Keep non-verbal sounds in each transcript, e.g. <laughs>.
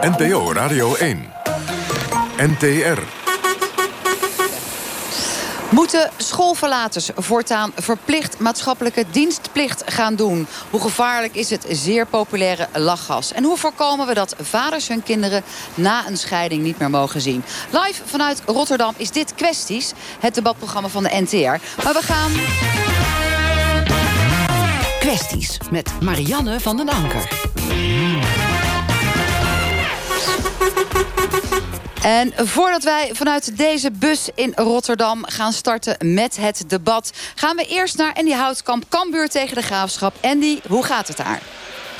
NPO Radio 1. NTR. Moeten schoolverlaters voortaan verplicht maatschappelijke dienstplicht gaan doen? Hoe gevaarlijk is het zeer populaire lachgas? En hoe voorkomen we dat vaders hun kinderen na een scheiding niet meer mogen zien? Live vanuit Rotterdam is dit Kwesties, het debatprogramma van de NTR. Maar we gaan... Kwesties met Marianne van den Anker. En voordat wij vanuit deze bus in Rotterdam gaan starten met het debat... gaan we eerst naar Andy Houtkamp, Kambuur tegen de Graafschap. Andy, hoe gaat het daar?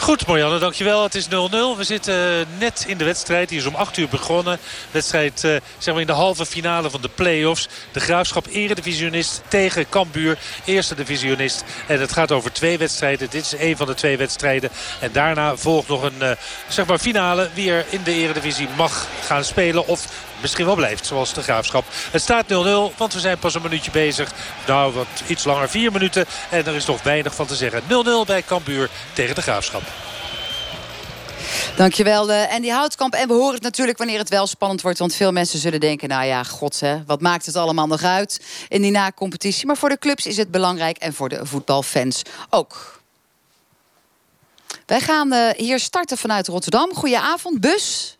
Goed Marianne, dankjewel. Het is 0-0. We zitten net in de wedstrijd. Die is om 8 uur begonnen. Wedstrijd uh, zeg maar in de halve finale van de play-offs. De Graafschap eredivisionist tegen Cambuur. Eerste divisionist. En het gaat over twee wedstrijden. Dit is één van de twee wedstrijden. En daarna volgt nog een uh, zeg maar finale. Wie er in de eredivisie mag gaan spelen. Of misschien wel blijft, zoals de Graafschap. Het staat 0-0, want we zijn pas een minuutje bezig. Nou, wat iets langer, vier minuten. En er is nog weinig van te zeggen. 0-0 bij Cambuur tegen de Graafschap. Dankjewel uh, Andy Houtkamp. En we horen het natuurlijk wanneer het wel spannend wordt. Want veel mensen zullen denken, nou ja, god hè, wat maakt het allemaal nog uit in die na-competitie. Maar voor de clubs is het belangrijk en voor de voetbalfans ook. Wij gaan uh, hier starten vanuit Rotterdam. Goedenavond, bus.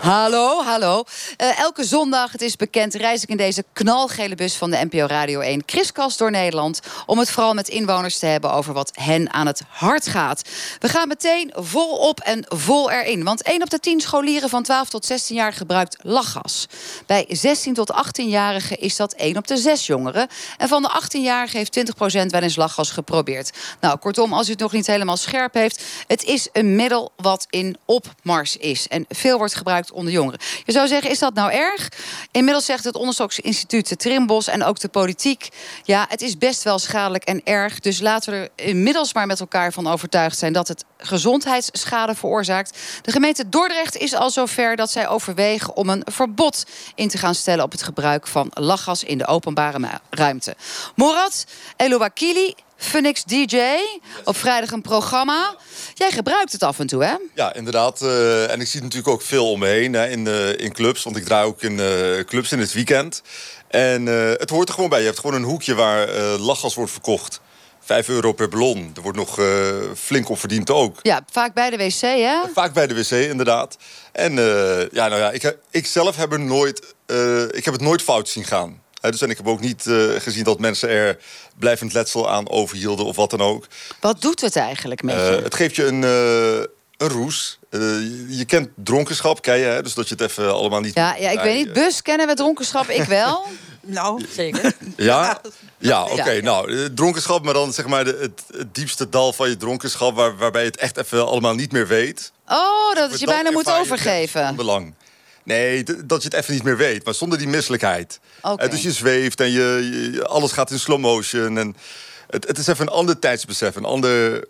Hallo, hallo. Uh, elke zondag, het is bekend, reis ik in deze knalgele bus van de NPO Radio 1 kriskast door Nederland. Om het vooral met inwoners te hebben over wat hen aan het hart gaat. We gaan meteen volop en vol erin. Want 1 op de 10 scholieren van 12 tot 16 jaar gebruikt lachgas. Bij 16 tot 18-jarigen is dat 1 op de 6 jongeren. En van de 18-jarigen heeft 20% wel eens lachgas geprobeerd. Nou, kortom, als u het nog niet helemaal scherp heeft, het is een middel wat in opmars is. En veel wordt gebruikt onder jongeren. Je zou zeggen, is dat nou erg? Inmiddels zegt het onderzoeksinstituut de Trimbos en ook de politiek... ja, het is best wel schadelijk en erg. Dus laten we er inmiddels maar met elkaar van overtuigd zijn... dat het gezondheidsschade veroorzaakt. De gemeente Dordrecht is al zover dat zij overwegen... om een verbod in te gaan stellen op het gebruik van lachgas... in de openbare ruimte. Morad Elouakili Phoenix DJ. Op vrijdag een programma. Jij gebruikt het af en toe, hè? Ja, inderdaad. Uh, en ik zie het natuurlijk ook veel om me hè, in, uh, in clubs. Want ik draai ook in uh, clubs in het weekend. En het hoort er gewoon bij. Je hebt gewoon een hoekje waar lachgas wordt verkocht. 5 euro per ballon. Er wordt nog flink op verdiend ook. Ja, vaak bij de wc, hè? Vaak bij de wc, inderdaad. En ja, nou ja, ik, ik zelf heb, er nooit, ik heb het nooit fout zien gaan. Dus en ik heb ook niet gezien dat mensen er blijvend letsel aan overhielden of wat dan ook. Wat doet het eigenlijk met je? Uh, het geeft je een, uh, een roes. Uh, je kent dronkenschap, ken je, hè? dus dat je het even allemaal niet... Ja, ja ik weet niet, bus kennen we dronkenschap, ik wel. <laughs> nou, zeker. Ja? Ja, oké. Okay, ja. Nou, dronkenschap, maar dan zeg maar de, het, het, diepste dal van je dronkenschap... Waar, waarbij je het echt even allemaal niet meer weet. Oh, dat je bijna moet overgeven. Belang. Nee, dat je het even niet meer weet. Maar zonder die misselijkheid. Okay. dus je zweeft en je, je, alles gaat in slow motion. En het, het is even een ander tijdsbesef. Een ander...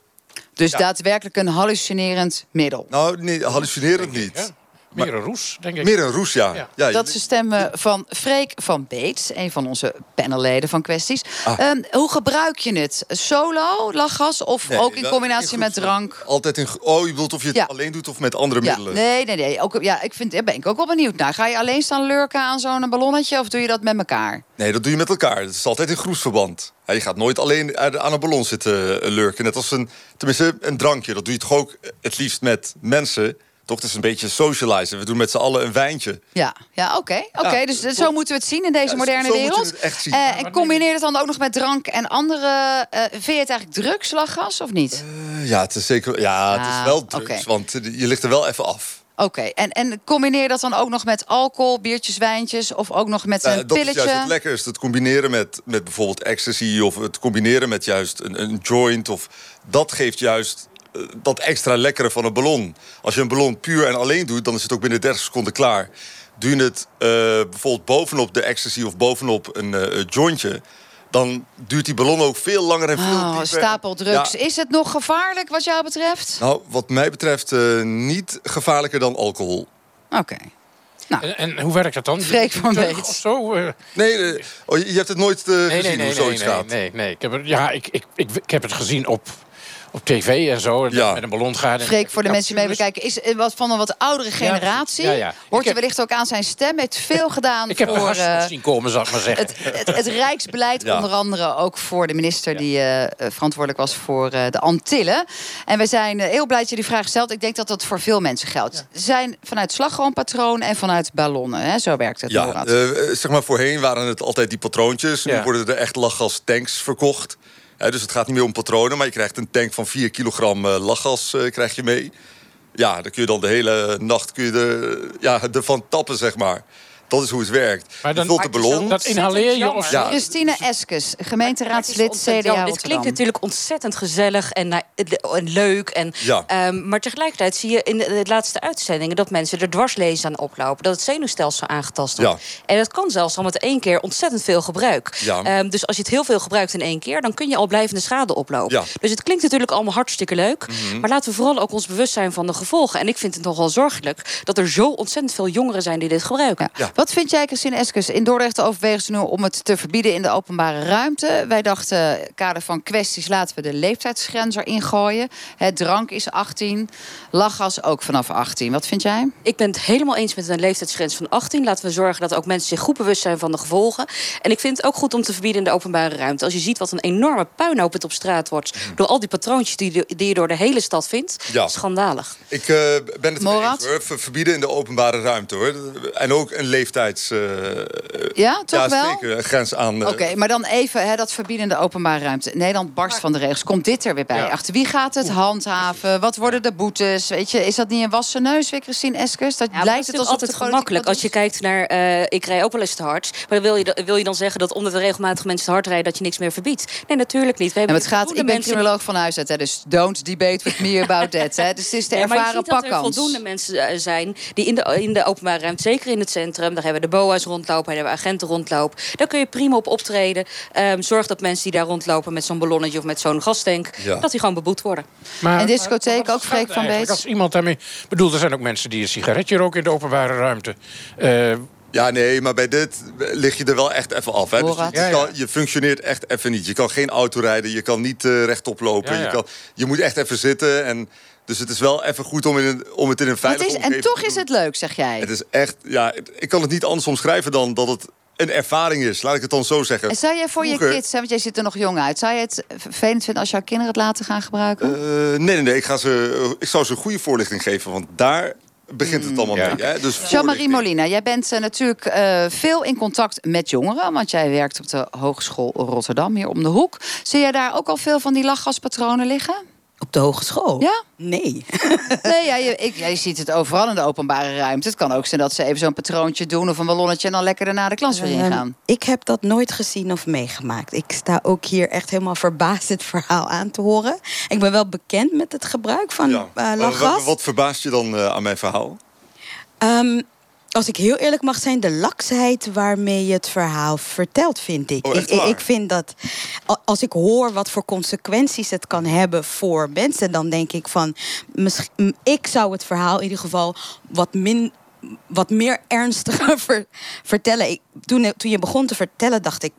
Dus ja. daadwerkelijk een hallucinerend middel? Nou, nee, hallucinerend niet. Meer een roes, denk ik. Meer een roes, ja. ja. ja dat is de stem van Freek van Beets, een van onze panelleden van kwesties. Ah. Um, hoe gebruik je het? Solo, lachgas of nee, ook in combinatie in met drank? Altijd in. Oh, je bedoelt of je het ja. alleen doet of met andere middelen? Nee, nee, nee. Ook, ja, ik vind, daar ben ik ook wel benieuwd naar. Ga je alleen staan lurken aan zo'n ballonnetje of doe je dat met elkaar? Nee, dat doe je met elkaar. Het is altijd in groesverband. je gaat nooit alleen aan een ballon zitten eh, lurken. Net als een, tenminste, een drankje. Dat doe je toch ook het liefst met mensen toch, het is een beetje socializen. We doen met z'n allen een wijntje. Ja, ja oké. Okay. Okay, ja, dus zo moeten we het zien in deze ja, moderne wereld. Uh, en combineer het dan ook nog met drank en andere... Uh, vind je het eigenlijk drugs, lachgas, of niet? Uh, ja, het is zeker... Ja, het is wel drugs, okay. want je ligt er wel even af. Oké, okay. en, en combineer dat dan ook nog met alcohol, biertjes, wijntjes... of ook nog met een dat pilletje? Dat is juist het lekkerste. Het combineren met, met bijvoorbeeld ecstasy... of het combineren met juist een, een joint. Of, dat geeft juist dat extra lekkere van een ballon. Als je een ballon puur en alleen doet, dan is het ook binnen 30 seconden klaar. Doe je het uh, bijvoorbeeld bovenop de ecstasy of bovenop een uh, jointje... dan duurt die ballon ook veel langer en veel oh, dieper. Stapel drugs. Ja. Is het nog gevaarlijk wat jou betreft? Nou, wat mij betreft uh, niet gevaarlijker dan alcohol. Oké. Okay. Nou, en, en, hoe werkt dat dan? Freek van Beet. Zo, uh... Nee, uh, oh, je hebt het nooit uh, nee, gezien nee, nee, hoe zoiets nee, gaat? Nee, nee, ik heb het, ja, ik, ik, ik, ik heb het gezien op op tv en zo. Ja. Met een ballon gaat. Freek, voor de mensen die mee bekijken, is wat van een wat oudere generatie. Ja, ja. Hoort Ik je wellicht ook aan zijn stem. Heeft veel gedaan Ik heb voor harsels eh, zien komen, zal ik maar zeggen. het, het, het Rijksbeleid. Ja. Onder andere ook voor de minister die eh, eh, verantwoordelijk was voor eh, de Antillen. En we zijn heel blij dat je die vraag stelt. Ik denk dat dat voor veel mensen geldt. Zijn vanuit slagroompatronen en vanuit ballonnen. Hè? Zo werkt het, Ja, eh, zeg maar voorheen waren het altijd die patroontjes. Nu worden er echt lachgastanks verkocht. Dus het gaat niet meer om patronen, maar je krijgt een tank van 4 kilogram eh, lachgas eh, krijg je mee. Ja, dan kun je dan de hele nacht kun je er, ja, ervan tappen, zeg maar. Dat is hoe het werkt. Maar dan- je vult de het ballon. dat inhaleer je of? Ja. Christine Eskes, gemeenteraadslid CDA Dit Rotterdam. klinkt natuurlijk ontzettend gezellig en, na- en leuk. En, Ja. ehm, maar tegelijkertijd zie je in de, de laatste uitzendingen... dat mensen er dwarslezen aan oplopen. Dat het zenuwstelsel aangetast wordt. En dat kan zelfs al met één keer ontzettend veel gebruik. Ja. Ehm, dus als je het heel veel gebruikt in één keer... dan kun je al blijvende schade oplopen. Ja. Mhm. Dus het klinkt natuurlijk allemaal hartstikke leuk. Maar laten we vooral ook ons bewust zijn van de gevolgen. En ik vind het nogal zorgelijk dat er zo ontzettend veel jongeren zijn... die dit gebruiken. Ja. Wat vind jij, Christine Eskes? In Dordrecht overwegen ze nu om het te verbieden in de openbare ruimte. Wij dachten, kader van kwesties, laten we de leeftijdsgrens erin gooien. Het drank is 18, lachgas ook vanaf 18. Wat vind jij? Ik ben het helemaal eens met een leeftijdsgrens van 18. Laten we zorgen dat ook mensen zich goed bewust zijn van de gevolgen. En ik vind het ook goed om te verbieden in de openbare ruimte. Als je ziet wat een enorme puinhoop het op straat wordt... door al die patroontjes die, je- die je door de hele stad vindt, Ja. schandalig. Ik eh, ben het mee Morat? eens, hoor. Verbieden in de openbare ruimte, hoor. En ook een leeftijds... eh, Ja, toch ja, wel? zeker. Een grens aan... eh, Oké, maar dan even hè, dat verbieden in de openbare ruimte. Nederland barst van de regels. Komt dit er weer bij? Ja. Achter wie gaat het handhaven? Wat worden de boetes? Weet je, is dat niet een wassen neus weer, Christine Eskers? Dat Ja, lijkt het alsof altijd gemakkelijk. Als je kijkt naar, eh, ik rij ook wel eens te hard. Maar wil je, wil je dan zeggen dat omdat er regelmatig mensen te hard rijden... dat je niks meer verbiedt? Nee, natuurlijk niet. We hebben het gaat, ik ben criminoloog van huis uit, hè, dus don't debate with me about that. Hè. <laughs> Dus het is de Ja, maar je ervaren ziet dat er pakkans. voldoende mensen eh, zijn die in de, in de openbare ruimte, zeker in het centrum, daar hebben we de BOA's rondlopen, daar hebben we agenten rondlopen. Daar kun je prima op optreden. Ehm, zorg dat mensen die daar rondlopen met zo'n ballonnetje of met zo'n gastank, Ja. dat die gewoon beboet worden. Maar, En discotheek ook, Freek van? Beets? Als iemand daarmee... Ik bedoel, er zijn ook mensen die een sigaretje roken in de openbare ruimte. Eh, Ja, nee, maar bij dit lig je er wel echt even af. Hè? Dus je, je kan- functioneert echt even niet. Je kan geen auto rijden, je kan niet eh, rechtop lopen. Ja, ja. Je, kan, je moet echt even zitten. En, dus het is wel even goed om, in een, om het in een veilige het is, en toch te is het leuk, zeg jij. Het is echt, ja, ik kan het niet anders omschrijven dan dat het een ervaring is. Laat ik het dan zo zeggen. En zou jij voor je kids, hè, want jij ziet er nog jong uit... zou je het vervelend vinden als jouw kinderen het laten gaan gebruiken? Eh, nee, nee, nee. Ik, ga ze, ik zou ze een goede voorlichting geven, want daar begint het allemaal Ja. mee. Hè? Dus Jean-Marie. Molina, jij bent eh, natuurlijk eh, veel in contact met jongeren... want jij werkt op de Hogeschool Rotterdam, hier om de hoek. Zie jij daar ook al veel van die lachgaspatronen liggen? Op de hogeschool? Ja? Nee. <laughs> Nee, ja, je, ik, ja, je ziet het overal in de openbare ruimte. Het kan ook zijn dat ze even zo'n patroontje doen of een ballonnetje... en dan lekker daarna de klas weer Ehm, ingaan. ik heb dat nooit gezien of meegemaakt. Ik sta ook hier echt helemaal verbaasd het verhaal aan te horen. Ik ben wel bekend met het gebruik van Ja. eh, lachgas. Wat, wat verbaast je dan eh, aan mijn verhaal? Ehm, als ik heel eerlijk mag zijn, de laksheid waarmee je het verhaal vertelt, vind ik. Oh, ik, ik, vind dat als ik hoor wat voor consequenties het kan hebben voor mensen, dan denk ik van, misschien, ik zou het verhaal in ieder geval wat min. Wat meer ernstiger <laughs> ver- vertellen. Ik, toen, toen je begon te vertellen, dacht ik.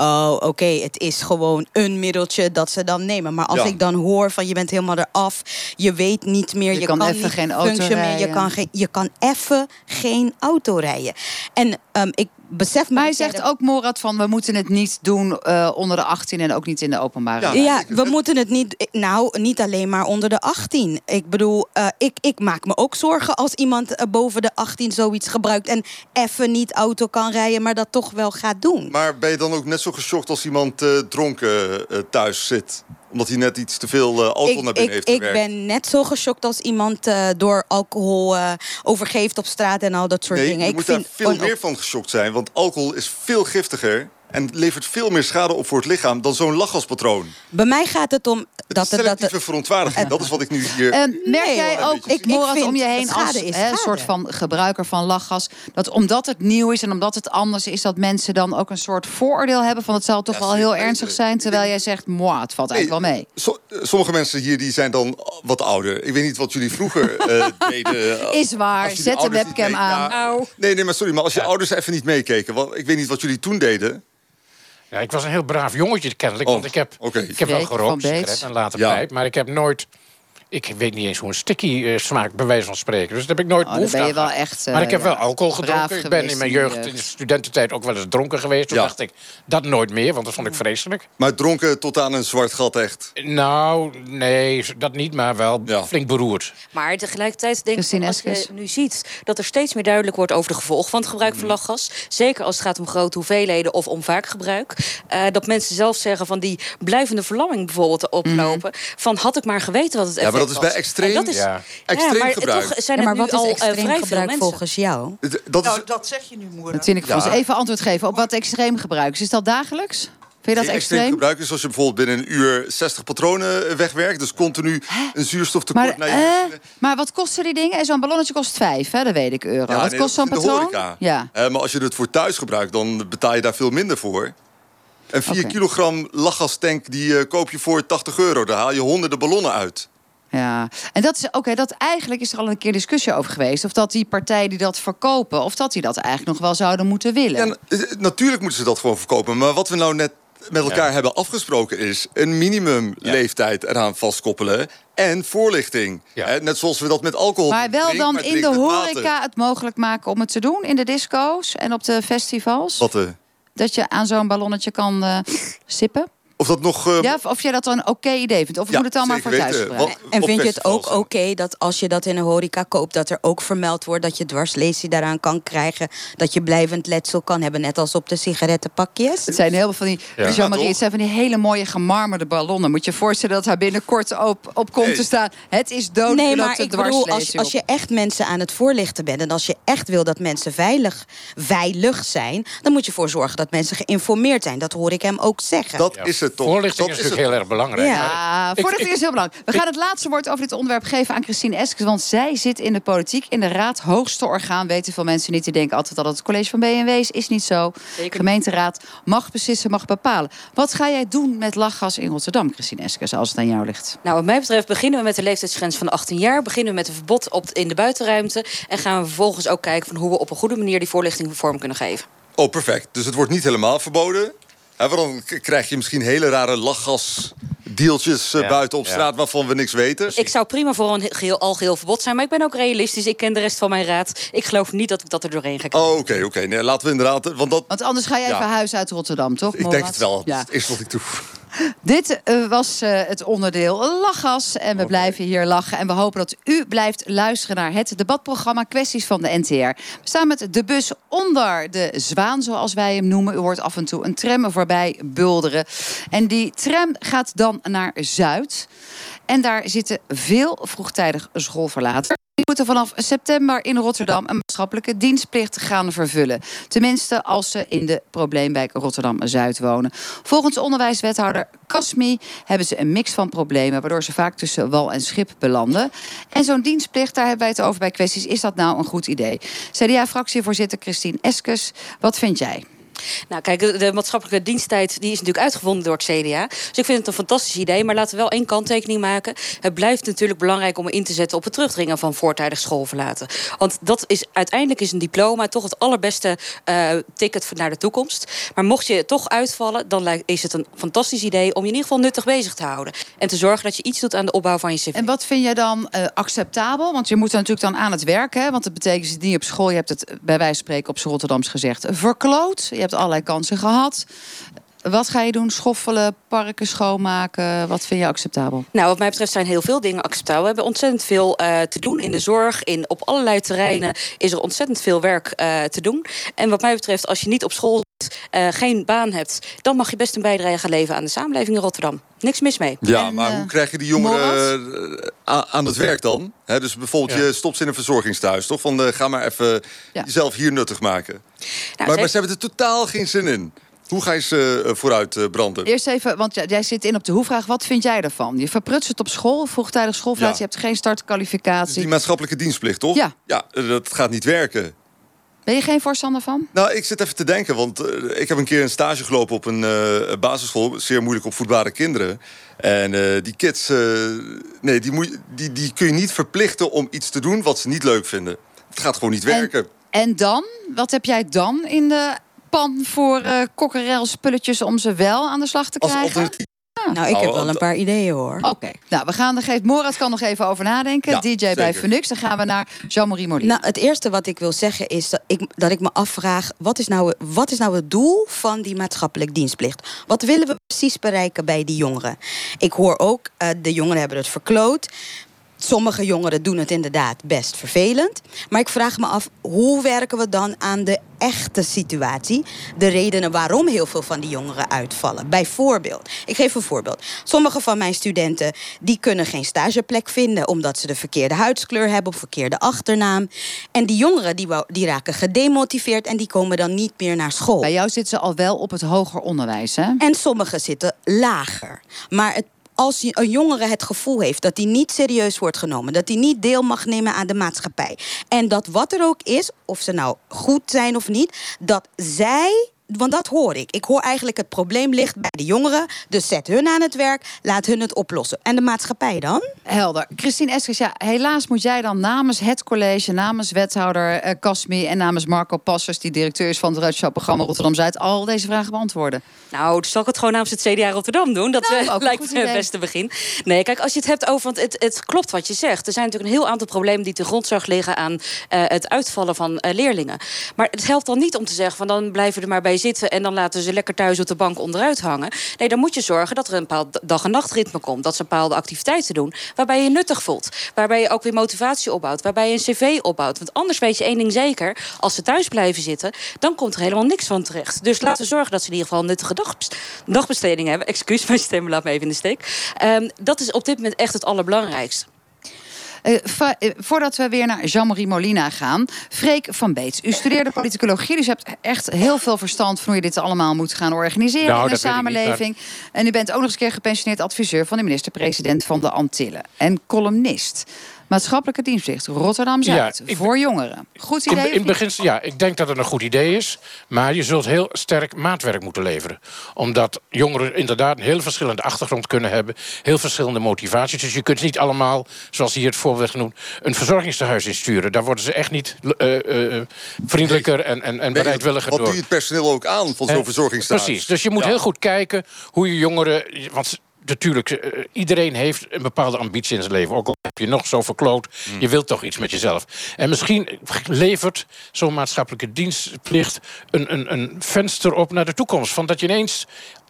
Oh, oké, het is gewoon een middeltje dat ze dan nemen. Maar als Ja. ik dan hoor van je bent helemaal eraf, je weet niet meer, Je je, kan kan, even niet geen auto rijden. je kan geen, je kan even geen auto rijden. En ehm, ik besef dat jij zegt ook, Morat, van we moeten het niet doen eh, onder de 18 en ook niet in de openbare Ja. ruimte. Ja, we moeten het niet. Nou, niet alleen maar onder de 18. Ik bedoel, eh, ik, ik maak me ook zorgen als iemand eh, boven de 18 zoiets gebruikt en even niet auto kan rijden, maar dat toch wel gaat doen. Maar ben je dan ook net zo geschokt als iemand eh, dronken eh, thuis zit? Omdat hij net iets te veel eh, alcohol naar ik, binnen ik, heeft ik gewerkt? ben net zo geschokt als iemand eh, door alcohol eh, overgeeft op straat en al dat soort Nee, dingen. je ik moet daar veel meer van geschokt zijn. Want alcohol is veel giftiger en levert veel meer schade op voor het lichaam dan zo'n lachgaspatroon. Bij mij gaat het om Het dat het. Dat selectieve verontwaardiging. Dat is wat ik nu hier... En merk Nee, jij ook, Ik- vind om je heen dat als een soort van gebruiker van lachgas... dat omdat het nieuw is en omdat het anders is... dat mensen dan ook een soort vooroordeel hebben van... het zal toch Ja, wel heel ernstig zijn... terwijl jij zegt, moi, het valt eigenlijk wel mee. So- sommige mensen hier die zijn dan wat ouder. Ik weet niet wat jullie vroeger eh, <laughs> deden. Is waar, zet de webcam mee- aan. Nee, nee, maar sorry, maar als je ouders even niet meekeken. Want ik weet niet wat jullie toen deden. Ja, ik was een heel braaf jongetje kennelijk. Oh, want ik heb, ik heb wel gerookt, sigaret en later Ja. pijp. Maar ik heb nooit... Ik weet niet eens hoe een sticky eh, smaakt, bij wijze van spreken. Dus dat heb ik nooit Oh, behoefte ben je aan wel gehad. echt, eh, maar ik heb wel alcohol gedronken. Ik ben in mijn jeugd, in de studententijd, ook wel eens dronken geweest. Toen Ja. dacht ik, dat nooit meer, want dat vond ik vreselijk. Maar dronken tot aan een zwart gat echt. Nou, nee, dat niet, maar wel Ja. flink beroerd. Maar tegelijkertijd denk ik, als je nu ziet dat er steeds meer duidelijk wordt over de gevolgen van het gebruik van lachgas. Zeker als het gaat om grote hoeveelheden of om vaak gebruik. eh, dat mensen zelf zeggen van die blijvende verlamming bijvoorbeeld te oplopen. Van had ik maar geweten wat het Ja, effect maar dat is bij extreem- dat is, Ja. Extreem maar gebruik. toch zijn Ja, er maar nu wat is al eh, extreem vrij veel gebruik mensen. volgens jou? Dat is Nou, dat zeg je nu, moeder. Ja. even antwoord geven op wat extreem gebruik is. Is dat dagelijks? Vind je dat extreem extreem? gebruik is als je bijvoorbeeld binnen een uur 60 patronen wegwerkt. Dus continu een zuurstoftekort Maar, naar je eh, maar wat kosten die dingen? En Zo'n ballonnetje kost 5, hè? dat weet ik euro. Ja, wat nee, kost dat zo'n patroon? Ja. Eh, maar als je het voor thuis gebruikt, dan betaal je daar veel minder voor. Een 4 Oké. kilogram lachgastank die eh, koop je voor 80 euro. Daar haal je honderden ballonnen uit. Ja, en dat is oké. dat eigenlijk is er al een keer discussie over geweest. Of dat die partijen die dat verkopen, of dat die dat eigenlijk nog wel zouden moeten willen. Ja, eh, natuurlijk moeten ze dat gewoon verkopen. Maar wat we nou net met elkaar hebben afgesproken is... een minimumleeftijd eraan vastkoppelen en voorlichting. Ja. Hè, net zoals we dat met alcohol maar doen. wel Drink, dan maar in de horeca het mogelijk maken om het te doen. In de disco's en op de festivals. Wat, eh, Dat je aan zo'n ballonnetje kan eh, sippen. Of dat nog... eh, Ja, of, of jij dat dan een oké idee vindt. Of ja, moet het allemaal voor thuis gebruiken? En vind je het ook oké dat als je dat in een horeca koopt... dat er ook vermeld wordt dat je dwarslesie daaraan kan krijgen... dat je blijvend letsel kan hebben, net als op de sigarettenpakjes? Het zijn heel veel van die, Ja. Jean-Marie, het zijn van die hele mooie gemarmerde ballonnen. Moet je je voorstellen dat daar binnenkort op, op komt Nee. te staan. Het is dood. Nee, maar de ik bedoel, als, als je echt mensen aan het voorlichten bent... en als je echt wil dat mensen veilig, veilig zijn... dan moet je ervoor zorgen dat mensen geïnformeerd zijn. Dat hoor ik hem ook zeggen. Dat is het toch. Voorlichting Dat is het natuurlijk heel erg belangrijk. Ja. Ja, Ik- voorlichting ik- is heel belangrijk. We gaan het laatste woord over dit onderwerp geven aan Christine Eskes. Want zij zit in de politiek, in de raad, hoogste orgaan. Weten veel mensen niet. Die denken altijd dat het het college van BNW is. Is niet zo. Zeker. Gemeenteraad mag beslissen, mag bepalen. Wat ga jij doen met lachgas in Rotterdam, Christine Eskes, als het aan jou ligt? Nou, wat mij betreft beginnen we met de leeftijdsgrens van 18 jaar. Beginnen we met een verbod op, in de buitenruimte. En gaan we vervolgens ook kijken van hoe we op een goede manier die voorlichting vorm kunnen geven. Oh, perfect. Dus het wordt niet helemaal verboden. Hè, want dan krijg je misschien hele rare lachgasdeeltjes eh, Ja, buiten op ja. straat... waarvan we niks weten. Ik zou prima voor een geheel, algeheel verbod zijn. Maar ik ben ook realistisch. Ik ken de rest van mijn raad. Ik geloof niet dat ik dat er doorheen ga krijgen. Oh, oké, oké. Nee, laten we inderdaad... Want dat, Want anders ga jij Ja. verhuizen uit Rotterdam, toch? ik denk het wel. Ja. Het is wat ik doe. Dit eh, was eh, het onderdeel lachgas. En we blijven hier lachen. En we hopen dat u blijft luisteren naar het debatprogramma Kwesties van de NTR. We staan met de bus onder de zwaan, zoals wij hem noemen. U hoort af en toe een tram voorbij bulderen. En die tram gaat dan naar Zuid. En daar zitten veel vroegtijdig schoolverlaters. Die moeten vanaf september in Rotterdam een maatschappelijke dienstplicht gaan vervullen. Tenminste, als ze in de probleemwijk Rotterdam-Zuid wonen. Volgens onderwijswethouder Kasmi hebben ze een mix van problemen... waardoor ze vaak tussen wal en schip belanden. En zo'n dienstplicht, daar hebben wij het over bij kwesties. Is dat nou een goed idee? CDA-fractievoorzitter Christine Eskes, wat vind jij? Nou, kijk, de, maatschappelijke diensttijd die is natuurlijk uitgevonden door het CDA. Dus ik vind het een fantastisch idee. Maar laten we wel één kanttekening maken. Het blijft natuurlijk belangrijk om in te zetten op het terugdringen van voortijdig schoolverlaten. Want dat is uiteindelijk is een diploma toch het allerbeste eh, ticket naar de toekomst. Maar mocht je toch uitvallen, dan is het een fantastisch idee om je in ieder geval nuttig bezig te houden. En te zorgen dat je iets doet aan de opbouw van je cv. En wat vind jij dan eh, acceptabel? Want je moet er natuurlijk dan aan het werken. Hè? Want dat betekent zit niet op school. Je hebt het bij wijze van spreken op z'n Rotterdams gezegd verkloot. Hebt allerlei kansen gehad. Wat ga je doen? Schoffelen, parken schoonmaken? Wat vind je acceptabel? Nou, wat mij betreft zijn heel veel dingen acceptabel. We hebben ontzettend veel eh, te doen in de zorg. In, op allerlei terreinen is er ontzettend veel werk eh, te doen. En wat mij betreft, als je niet op school eh, geen baan hebt... dan mag je best een bijdrage gaan leveren aan de samenleving in Rotterdam. Niks mis mee. Ja, En, maar eh, hoe krijg je die jongeren eh, aan, het werk dan? Hè, dus bijvoorbeeld, Ja. je stopt ze in een verzorgingstehuis, toch? Van, eh, ga maar even Ja. jezelf hier nuttig maken. Nou, maar, ze hebben er totaal geen zin in. Hoe ga je ze vooruit branden? Eerst even, want jij- zit in op de hoevraag. Wat vind jij ervan? Je verprutst het op school, vroegtijdig schoolverlaat. Ja. Je hebt geen Dus startkwalificatie. die maatschappelijke dienstplicht, toch? Ja. Ja, dat gaat niet werken. Ben je geen voorstander van? Nou, ik zit even te denken, want eh, ik heb een keer een stage gelopen op een eh, basisschool, zeer moeilijk opvoedbare kinderen. En eh, die kids, nee, die, moet, die, die kun je niet verplichten om iets te doen wat ze niet leuk vinden. Het gaat gewoon niet werken. En dan? Wat heb jij dan in de pan voor uh, kokkerel spulletjes om ze wel aan de slag te krijgen? Nou, ik heb wel een paar ideeën hoor. Oké, nou we gaan er geeft Morat kan nog even over nadenken. DJ bij Funux. Dan gaan we naar Jean-Marie Molina. Nou, het eerste wat ik wil zeggen is dat ik, dat ik me afvraag: wat is, nou, wat is nou het doel van die maatschappelijk dienstplicht? Wat willen we precies bereiken bij die jongeren? Ik hoor ook, uh, de jongeren hebben het verkloot. Sommige jongeren doen het inderdaad best vervelend. Maar ik vraag me af, hoe werken we dan aan de echte situatie? De redenen waarom heel veel van die jongeren uitvallen. Bijvoorbeeld, ik geef een voorbeeld. Sommige van mijn studenten die kunnen geen stageplek vinden... omdat ze de verkeerde huidskleur hebben of verkeerde achternaam. En die jongeren die, die raken gedemotiveerd en die komen dan niet meer naar school. Bij jou zitten ze al wel op het hoger onderwijs, hè? En sommigen zitten lager. Maar het als een jongere het gevoel heeft dat hij niet serieus wordt genomen, dat hij niet deel mag nemen aan de maatschappij. En dat wat er ook is, of ze nou goed zijn of niet, dat zij want dat hoor ik. Ik hoor eigenlijk het probleem ligt bij de jongeren. Dus zet hun aan het werk, laat hun het oplossen. En de maatschappij dan? Helder. Christine Eskers, ja, helaas moet jij dan namens het college... namens wethouder uh, Casmi en namens Marco Passers... die directeur is van het Ruitschap-programma Rotterdam-Zuid... al deze vragen beantwoorden. Nou, dan zal ik het gewoon namens het CDA Rotterdam doen. Dat nou, uh, lijkt me het beste begin. Nee, kijk, als je het hebt over... want het, het, klopt wat je zegt. Er zijn natuurlijk een heel aantal problemen die te grondslag liggen... aan uh, het uitvallen van leerlingen. Maar het helpt dan niet om te zeggen... van dan blijven er maar bij zitten en dan laten ze lekker thuis op de bank onderuit hangen. Nee, dan moet je zorgen dat er een bepaald dag- en nachtritme komt. Dat ze bepaalde activiteiten doen waarbij je nuttig voelt. Waarbij je ook weer motivatie opbouwt. Waarbij je een cv opbouwt. Want anders weet je één ding zeker. Als ze thuis blijven zitten, dan komt er helemaal niks van terecht. Dus laten we zorgen dat ze in ieder geval een nuttige dagbesteding hebben. Excuus, <laughs> mijn stem laat me even in de steek. Um, dat is op dit moment echt het allerbelangrijkste. Uh, voordat we weer naar Jean-Marie Molina gaan. Freek van Beets, u studeerde politicologie. Dus u hebt echt heel veel verstand van hoe je dit allemaal moet gaan organiseren nou, in de samenleving. En u bent ook nog eens een keer gepensioneerd adviseur van de minister-president van de Antillen. En columnist. Maatschappelijke dienstplicht Rotterdam-Zuid voor jongeren. Goed idee? In, in beginsel, ja, ik denk dat het een goed idee is. Maar je zult heel sterk maatwerk moeten leveren. Omdat jongeren inderdaad een heel verschillende achtergrond kunnen hebben. Heel verschillende motivaties. Dus je kunt niet allemaal, zoals hier het voorbeeld genoemd... een verzorgingstehuis insturen. Daar worden ze echt niet uh, uh, vriendelijker en, en, en bereidwilliger door. Wat doe je het personeel ook aan van zo'n verzorgingstehuis? Precies, dus je moet heel goed kijken hoe je jongeren... Want natuurlijk, uh, iedereen heeft een bepaalde ambitie in zijn leven. Ook al heb je nog zo verkloot, mm. je wilt toch iets met jezelf. En misschien levert zo'n maatschappelijke dienstplicht... Een, een, een venster op naar de toekomst. Van dat je ineens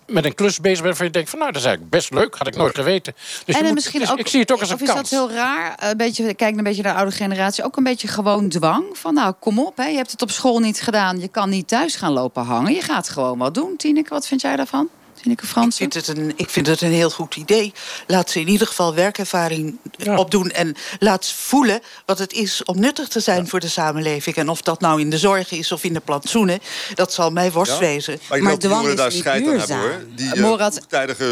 met een klus bezig bent... van je denkt van nou, dat is eigenlijk best leuk, had ik nooit geweten. Dus, en misschien dus ook, ik zie het ook als een kans. Of is dat heel raar? Een beetje, kijk een beetje naar de oude generatie. Ook een beetje gewoon dwang. Van nou, kom op, hè, je hebt het op school niet gedaan. Je kan niet thuis gaan lopen hangen. Je gaat gewoon wat doen. Tineke, wat vind jij daarvan? Ik vind, het een, ik vind het een heel goed idee. Laat ze in ieder geval werkervaring opdoen. En laat ze voelen wat het is om nuttig te zijn voor de samenleving. En of dat nou in de zorg is of in de plantsoenen. Dat zal mij worst wezen. Maar, maar dwang is daar scheid aan hebben hoor. Die, uh, Morat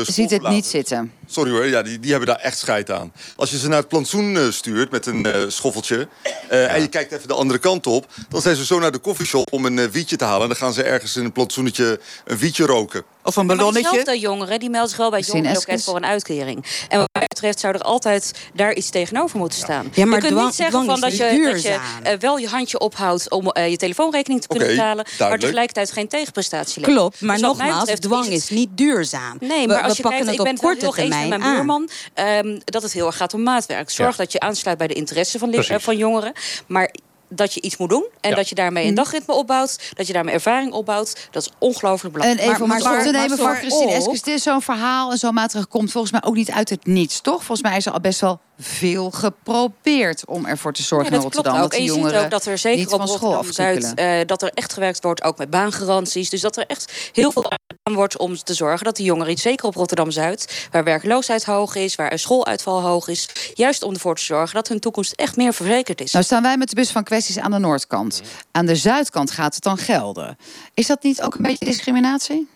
ziet het niet zitten. Sorry hoor, ja, die, die hebben daar echt scheid aan. Als je ze naar het plantsoen uh, stuurt met een uh, schoffeltje... Uh, en je kijkt even de andere kant op... dan zijn ze zo naar de koffieshop om een wietje te halen... en dan gaan ze ergens in een plantsoenetje een wietje roken. Of een ballonnetje. Maar diezelfde jongeren die melden zich wel bij het jongerenloket voor een uitkering. En wat mij betreft zou er altijd daar iets tegenover moeten staan. Ja, maar je kunt niet zeggen van dat, je, dat je uh, wel je handje ophoudt om uh, je telefoonrekening te kunnen okay, betalen, duidelijk. maar tegelijkertijd geen tegenprestatie levert. Klopt, maar dus nogmaals, betreft, dwang is niet duurzaam. Nee, maar we, als je pakken kijkt, het op korte termijn met mijn buurman um, dat het heel erg gaat om maatwerk. Zorg ja. dat je aansluit bij de interesse van, uh, van jongeren. Maar dat je iets moet doen. En dat je daarmee een hm. dagritme opbouwt. Dat je daarmee ervaring opbouwt. Dat is ongelooflijk belangrijk. En even maar, maar, te nemen voor Christine Eskes. Dit is zo'n verhaal en zo'n maatregel komt volgens mij ook niet uit het niets, toch? Volgens mij is er al best wel veel geprobeerd om ervoor te zorgen ja, in Rotterdam. Ook. Dat en je ziet ook dat er zeker op Rotterdam Zuid uh, dat er echt gewerkt wordt, ook met baangaranties. Dus dat er echt heel veel aan wordt om te zorgen dat de jongeren, zeker op Rotterdam Zuid, waar werkloosheid hoog is, waar een schooluitval hoog is, juist om ervoor te zorgen dat hun toekomst echt meer verzekerd is. Nou staan wij met de bus van kwesties aan de noordkant. Aan de zuidkant gaat het dan gelden. Is dat niet ook een beetje discriminatie?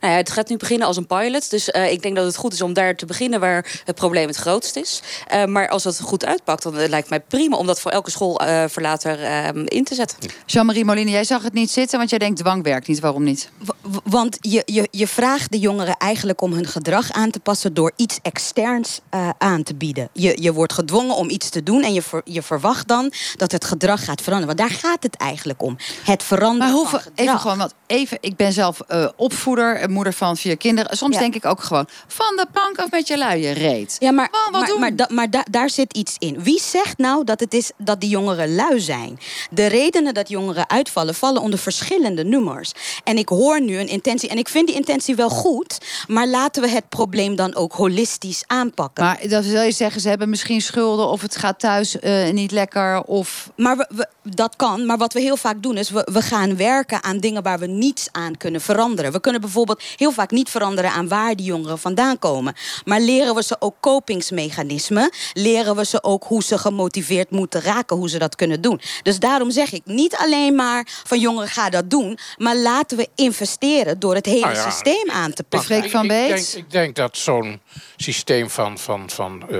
Nou ja, het gaat nu beginnen als een pilot. Dus uh, ik denk dat het goed is om daar te beginnen waar het probleem het grootst is. Uh, maar als dat goed uitpakt, dan uh, lijkt mij prima om dat voor elke schoolverlater in te zetten. Jean-Marie Moline, jij zag het niet zitten, want jij denkt dwang werkt niet. Waarom niet? W want je, je, je vraagt de jongeren eigenlijk om hun gedrag aan te passen door iets externs aan te bieden. Je, je wordt gedwongen om iets te doen en je, ver, je verwacht dan dat het gedrag gaat veranderen. Want daar gaat het eigenlijk om. Het veranderen maar hoeveel, van gedrag. Even gewoon, want even, ik ben zelf opvoeder moeder van vier kinderen. Soms Ja. denk ik ook gewoon van de plank af met je luie reet. Ja, maar, wat maar, doen. maar, da- maar da- daar zit iets in. Wie zegt nou dat het is dat die jongeren lui zijn? De redenen dat jongeren uitvallen, vallen onder verschillende nummers. En ik hoor nu een intentie, en ik vind die intentie wel goed, maar laten we het probleem dan ook holistisch aanpakken. Maar dat wil je zeggen, ze hebben misschien schulden of het gaat thuis eh, niet lekker of... Maar we, we- dat kan. Maar wat we heel vaak doen is, we, we gaan werken aan dingen waar we niets aan kunnen veranderen. We kunnen bijvoorbeeld heel vaak niet veranderen aan waar die jongeren vandaan komen. Maar leren we ze ook kopingsmechanismen? Leren we ze ook hoe ze gemotiveerd moeten raken, hoe ze dat kunnen doen? Dus daarom zeg ik niet alleen maar van jongeren ga dat doen, maar laten we investeren door het hele Nou ja, systeem aan te pakken. Freek van ik, ik, denk, ik denk dat zo'n systeem van, van, van eh,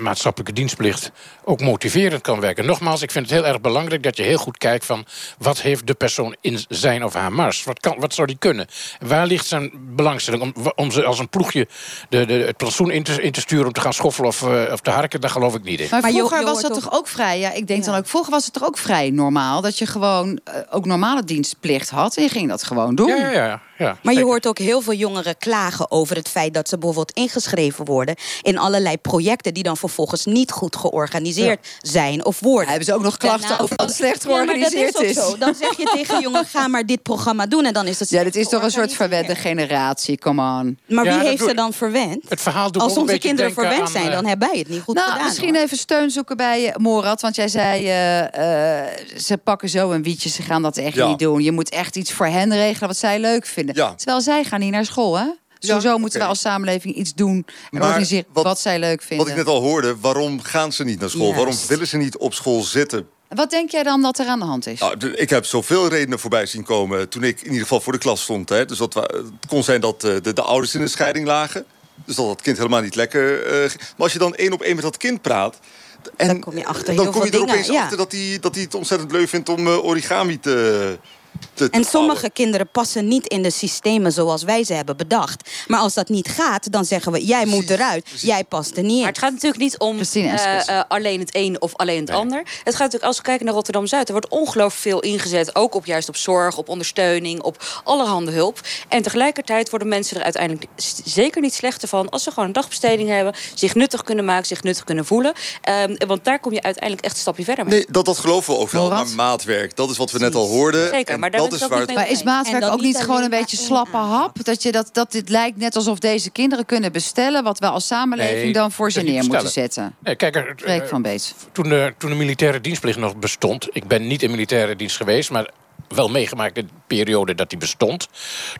maatschappelijke dienstplicht ook motiverend kan werken. Nogmaals, ik vind het heel erg belangrijk dat je heel goed kijkt van wat heeft de persoon in zijn of haar mars? Wat, kan, wat zou die kunnen? Waar ligt zijn belangstelling om, om ze als een ploegje de, de, het plantsoen in te, in te sturen om te gaan schoffelen of, eh, of te harken? Daar geloof ik niet in. Maar, Maar vroeger je was dat toch- toch ook vrij? Ja, ik denk dan ook, vroeger was het toch ook vrij normaal dat je gewoon eh, ook normale dienstplicht had en je ging dat gewoon doen. Ja, ja, ja. ja Maar je hoort ook heel veel jongeren klagen over het feit dat ze bijvoorbeeld ingeschreven worden in allerlei projecten die dan vervolgens niet goed georganiseerd zijn of worden. Hebben ze ook nog klachten Daarna- over dat het slecht Ja, maar dat georganiseerd is. ook zo. Dan zeg je tegen jongeren, ga maar dit programma doen en dan is het Ja, dit is toch een soort georganiseerd. Verwende generatie, come on. Maar wie heeft ze dan verwend? Het verhaal doet Als onze kinderen verwend aan, zijn, eh, dan hebben wij het niet goed nou, gedaan. misschien hoor. even steun zoeken bij je, Morat. Want jij zei, eh, eh, ze pakken zo een wietje, ze gaan dat echt Ja. niet doen. Je moet echt iets voor hen regelen wat zij leuk vinden. Ja. Terwijl zij gaan niet naar school, hè? Sowieso moeten we als samenleving iets doen en Maar organiseren wat, wat- zij leuk vinden. Wat ik net al hoorde, waarom gaan ze niet naar school? Juist. Waarom willen ze niet op school zitten? Wat denk jij dan dat er aan de hand is? Nou, de- ik heb zoveel redenen voorbij zien komen toen ik in ieder geval voor de klas stond. Hè. Dus dat, het kon zijn dat eh, de, de ouders in de scheiding lagen. Dus dat het kind helemaal niet lekker... eh, ging. maar als je dan één op één met dat kind praat... En Dan kom je achter dan heel kom je er dingen, opeens ja. achter dat hij dat hij het ontzettend leuk vindt om eh, origami te, te, te En sommige kinderen passen niet in de systemen zoals wij ze hebben bedacht. Maar als dat niet gaat, dan zeggen we: jij moet eruit, jij past er niet in. Maar het gaat natuurlijk niet om eh, eh, alleen het een of alleen het ander. Het gaat natuurlijk, als we kijken naar Rotterdam-Zuid... er wordt ongelooflijk veel ingezet. Ook op, juist op zorg, op ondersteuning, op allerhande hulp. En tegelijkertijd worden mensen er uiteindelijk zeker niet slechter van... als ze gewoon een dagbesteding hebben, zich nuttig kunnen maken... zich nuttig kunnen voelen. Ehm, want daar kom je uiteindelijk echt een stapje verder mee. Nee, dat, dat geloven we ook wel. Maar maatwerk, dat is wat we net al hoorden. Zeker, En maar daar dat is waar niet het Maar is maatwerk ook niet gewoon een beetje slappe hap? Dat, je dat, dat dit lijkt net alsof deze kinderen kunnen bestellen... wat wij als samenleving Nee, dan voor ze neer moeten zetten. Nee, kijk, er- Freek eh, van Beets. toen, de, toen de militaire dienstplicht nog bestond... ik ben niet in militaire dienst geweest... maar wel meegemaakt periode dat die bestond.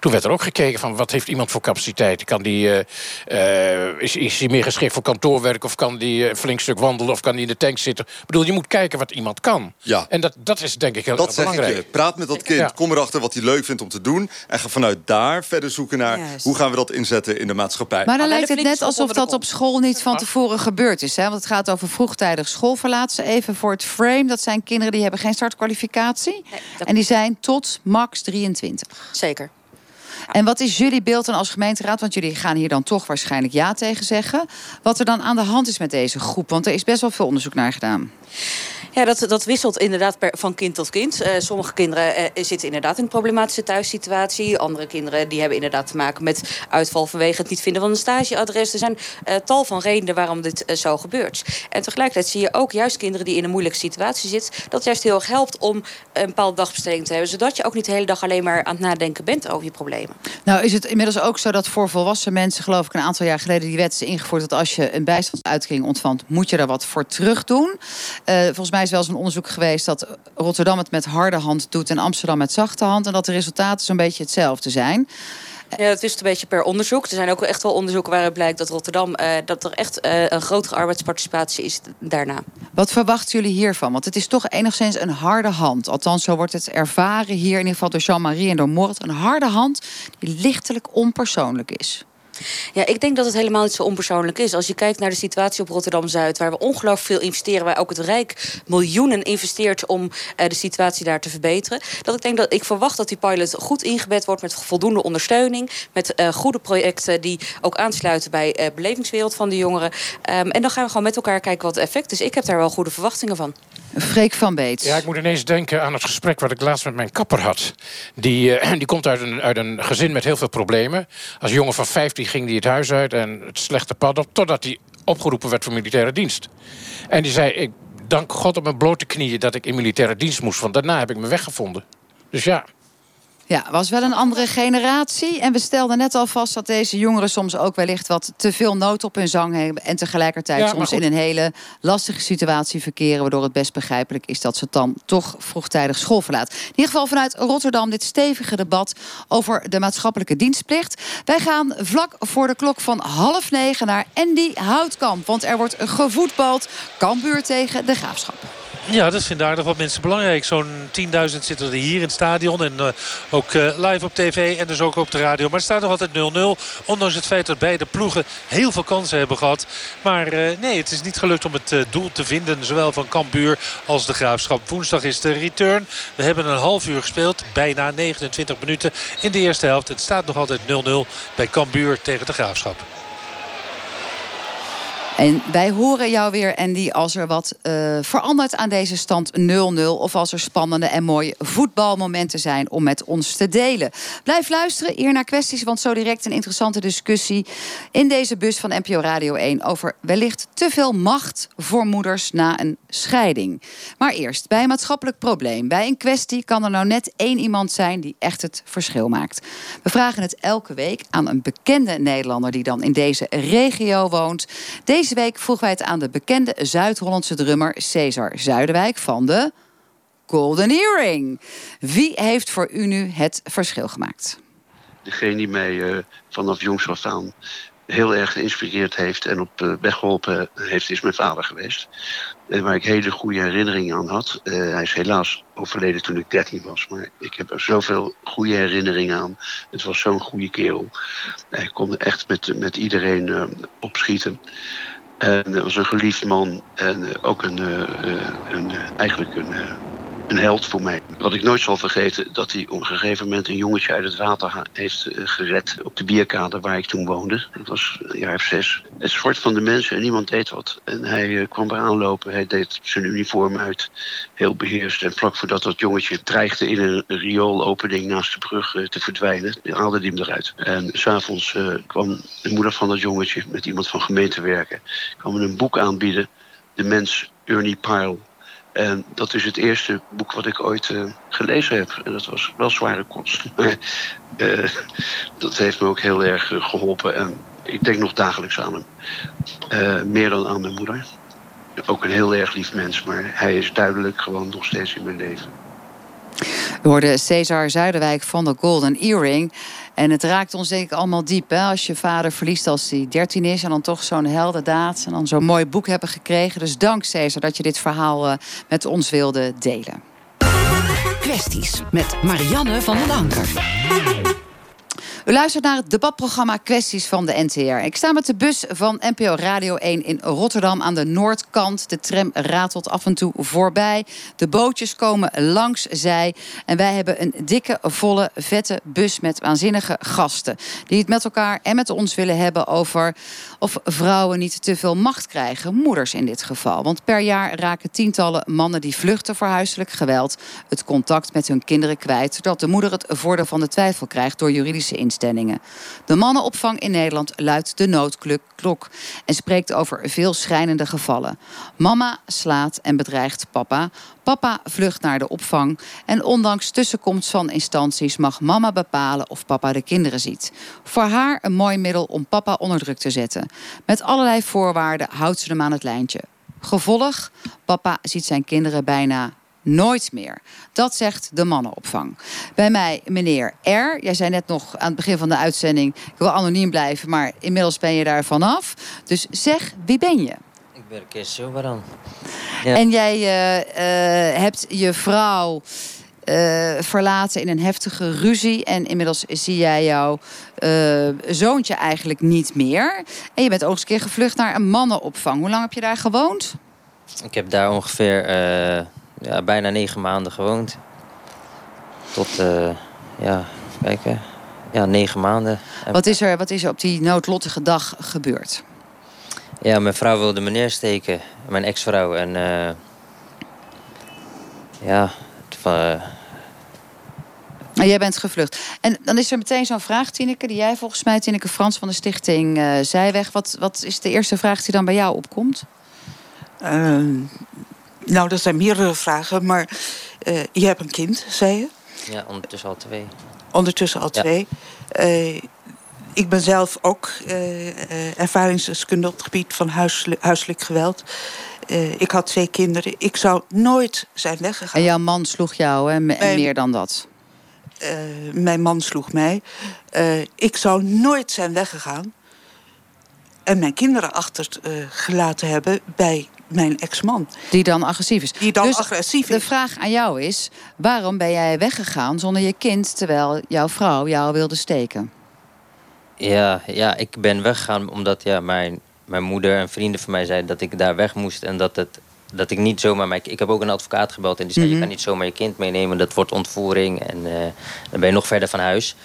Toen werd er ook gekeken van wat heeft iemand voor capaciteit. Kan die, eh, eh, is, is hij meer geschikt voor kantoorwerk... of kan die eh, een flink stuk wandelen of kan die in de tank zitten? Ik bedoel, je moet kijken wat iemand kan. Ja. En dat, dat is denk ik heel Dat erg zeg ik belangrijk. je. Praat met dat kind. Ja. Kom erachter wat hij leuk vindt om te doen. En ga vanuit daar verder zoeken naar Juist. hoe gaan we dat inzetten in de maatschappij. Maar dan lijkt het net alsof dat op school niet van tevoren gebeurd is. Hè? Want het gaat over vroegtijdig schoolverlaten. Even voor het frame. Dat zijn kinderen die hebben geen startkwalificatie. dat- En die zijn tot max 23. Zeker. En wat is jullie beeld dan als gemeenteraad? Want jullie gaan hier dan toch waarschijnlijk ja tegen zeggen. Wat er dan aan de hand is met deze groep. Want er is best wel veel onderzoek naar gedaan. Ja, dat, dat wisselt inderdaad per, van kind tot kind. Eh, sommige kinderen eh, zitten inderdaad in een problematische thuissituatie. Andere kinderen die hebben inderdaad te maken met uitval vanwege het niet vinden van een stageadres. Er zijn eh, tal van redenen waarom dit zo gebeurt. En tegelijkertijd zie je ook juist kinderen die in een moeilijke situatie zitten... dat juist heel erg helpt om een bepaalde dagbesteding te hebben. Zodat je ook niet de hele dag alleen maar aan het nadenken bent over je problemen. Nou is het inmiddels ook zo dat voor volwassen mensen... geloof ik een aantal jaar geleden die wet is ingevoerd... dat als je een bijstandsuitkering ontvangt, moet je daar wat voor terug doen. Volgens mij is wel eens een onderzoek geweest... dat Rotterdam het met harde hand doet en Amsterdam met zachte hand... en dat de resultaten zo'n beetje hetzelfde zijn. Ja, dat is een beetje per onderzoek. Er zijn ook echt wel onderzoeken waaruit blijkt dat Rotterdam... eh, dat er echt eh, een grotere arbeidsparticipatie is daarna. Wat verwachten jullie hiervan? Want het is toch enigszins een harde hand. Althans, zo wordt het ervaren hier in ieder geval door Jean-Marie en door Mort. Een harde hand die lichtelijk onpersoonlijk is. Ja, ik denk dat het helemaal niet zo onpersoonlijk is. Als je kijkt naar de situatie op Rotterdam-Zuid... waar we ongelooflijk veel investeren... waar ook het Rijk miljoenen investeert om uh, de situatie daar te verbeteren. Dat ik denk dat ik verwacht dat die pilot goed ingebed wordt... met voldoende ondersteuning, met uh, goede projecten... die ook aansluiten bij uh, belevingswereld van de jongeren. Um, en dan gaan we gewoon met elkaar kijken wat het effect is. Ik heb daar wel goede verwachtingen van. Freek van Beets. Ja, ik moet ineens denken aan het gesprek wat ik laatst met mijn kapper had. Die, uh, die komt uit een, uit een gezin met heel veel problemen. Als jongen van 15 ging hij het huis uit en het slechte pad op... totdat hij opgeroepen werd voor militaire dienst. En die zei, ik dank God op mijn blote knieën... dat ik in militaire dienst moest, want daarna heb ik me weggevonden. Dus ja, ja, was wel een andere generatie. En we stelden net al vast dat deze jongeren soms ook wellicht wat te veel nood op hun zang hebben. En tegelijkertijd ja, soms in een hele lastige situatie verkeren. Waardoor het best begrijpelijk is dat ze het dan toch vroegtijdig school verlaat. In ieder geval vanuit Rotterdam dit stevige debat over de maatschappelijke dienstplicht. Wij gaan vlak voor de klok van half negen naar Andy Houtkamp. Want er wordt gevoetbald. Kambuur tegen de Graafschap. Ja, dat vinden aardig wat mensen belangrijk. Zo'n 10.000 zitten er hier in het stadion. En uh, ook uh, live op tv en dus ook op de radio. Maar het staat nog altijd 0-0. Ondanks het feit dat beide ploegen heel veel kansen hebben gehad. Maar uh, nee, het is niet gelukt om het doel te vinden. Zowel van Cambuur als de Graafschap. Woensdag is de return. We hebben een half uur gespeeld. Bijna 29 minuten in de eerste helft. Het staat nog altijd 0-0 bij Cambuur tegen de Graafschap. En wij horen jou weer, Andy, als er wat uh, verandert aan deze stand 0-0. Of als er spannende en mooie voetbalmomenten zijn om met ons te delen. Blijf luisteren hier naar kwesties, want zo direct een interessante discussie in deze bus van NPO Radio 1 over wellicht te veel macht voor moeders na een scheiding. Maar eerst, bij een maatschappelijk probleem, bij een kwestie kan er nou net één iemand zijn die echt het verschil maakt. We vragen het elke week aan een bekende Nederlander die dan in deze regio woont. Deze deze week vroegen wij het aan de bekende Zuid-Hollandse drummer Cesar Zuiderwijk van de Golden Earring. Wie heeft voor u nu het verschil gemaakt? Degene die mij uh, vanaf jongs af aan heel erg geïnspireerd heeft en op uh, weg geholpen heeft, is mijn vader geweest. Uh, waar ik hele goede herinneringen aan had. hij is helaas overleden toen ik 13 was, maar ik heb er zoveel goede herinneringen aan. Het was zo'n goede kerel. Hij kon echt met, met iedereen opschieten. En was een geliefd man en eh, ook een, eh, eh, een, eigenlijk een een held voor mij. Wat ik nooit zal vergeten, dat hij op een gegeven moment een jongetje uit het water heeft eh, gered op de bierkade waar ik toen woonde. Dat was een jaar of zes. Het soort van de mensen en niemand deed wat. En hij eh, kwam eraan lopen, hij deed zijn uniform uit, heel beheerst. En vlak voordat dat jongetje dreigde in een rioolopening naast de brug eh, te verdwijnen, haalde hij hem eruit. En s'avonds kwam de moeder van dat jongetje met iemand van gemeente werken, kwam een boek aanbieden. De mens Ernie Pyle en dat is het eerste boek wat ik ooit uh, gelezen heb. En dat was wel zware kost. Uh, <laughs> dat heeft me ook heel erg uh, geholpen. En ik denk nog dagelijks aan hem. meer dan aan mijn moeder. Ook een heel erg lief mens, maar hij is duidelijk gewoon nog steeds in mijn leven. We hoorden Cesar Zuiderwijk van de Golden Earring. En het raakt ons denk ik allemaal diep. Hè? Als je vader verliest als hij 13 is en dan toch zo'n heldendaad. En dan zo'n mooi boek hebben gekregen. Dus dank Cesar dat je dit verhaal uh, met ons wilde delen. Kwesties met Marianne van den Anker. U luistert naar het debatprogramma Kwesties van de NTR. Ik sta met de bus van NPO Radio 1 in Rotterdam aan de noordkant. De tram ratelt af en toe voorbij. De bootjes komen langs zij. En wij hebben een dikke, volle, vette bus met waanzinnige gasten. Die het met elkaar en met ons willen hebben over of vrouwen niet te veel macht krijgen. Moeders in dit geval. Want per jaar raken tientallen mannen die vluchten voor huiselijk geweld het contact met hun kinderen kwijt. Zodat de moeder het voordeel van de twijfel krijgt door juridische instellingen. De mannenopvang in Nederland luidt de noodklok en spreekt over veel schrijnende gevallen. Mama slaat en bedreigt papa. Papa vlucht naar de opvang en ondanks tussenkomst van instanties mag mama bepalen of papa de kinderen ziet. Voor haar een mooi middel om papa onder druk te zetten. Met allerlei voorwaarden houdt ze hem aan het lijntje. Gevolg: papa ziet zijn kinderen bijna nooit meer. Dat zegt de mannenopvang. Bij mij, meneer R. Jij zei net nog aan het begin van de uitzending: ik wil anoniem blijven, maar inmiddels ben je daar vanaf. Dus zeg, wie ben je? Ik ben Kees Silberan. Ja. En jij eh, eh, hebt je vrouw eh, verlaten in een heftige ruzie. En inmiddels zie jij jouw zoontje eigenlijk niet meer. En je bent ook eens een keer gevlucht naar een mannenopvang. Hoe lang heb je daar gewoond? Ik heb daar ongeveer ja, bijna negen maanden gewoond. Tot, eh, ja, kijken. Ja, negen maanden. En- Wat is, er, wat is er op die noodlottige dag gebeurd? Ja, mijn vrouw wilde me neersteken. Mijn ex-vrouw. En eh, ja, het wa- Nou, jij bent gevlucht. En dan is er meteen zo'n vraag, Tineke, die jij volgens mij, Tineke Frans van de stichting eh Zijweg. Wat, wat is de eerste vraag die dan bij jou opkomt? Eh, nou, dat zijn meerdere vragen, maar eh, je hebt een kind, zei je. ja, ondertussen al twee. Ondertussen al Ja. twee. Eh, ik ben zelf ook eh, eh, ervaringsdeskundige op het gebied van huiselijk, huiselijk geweld. Eh, ik had twee kinderen. Ik zou nooit zijn weggegaan. En jouw man sloeg jou, hè? en Mijn- meer dan dat. Eh, mijn man sloeg mij. Eh, ik zou nooit zijn weggegaan. En mijn kinderen achtergelaten hebben bij mijn ex-man. Die dan agressief is. Die dan dus agressief de is. vraag aan jou is: waarom ben jij weggegaan zonder je kind terwijl jouw vrouw jou wilde steken? Ja, ja, ik ben weggegaan omdat ja, mijn, mijn moeder en vrienden van mij zeiden dat ik daar weg moest. En dat, het, dat ik niet zomaar... Mijn, ik heb ook een advocaat gebeld en die zei... Mhm. je kan niet zomaar je kind meenemen, dat wordt ontvoering. En eh, dan ben je nog verder van huis.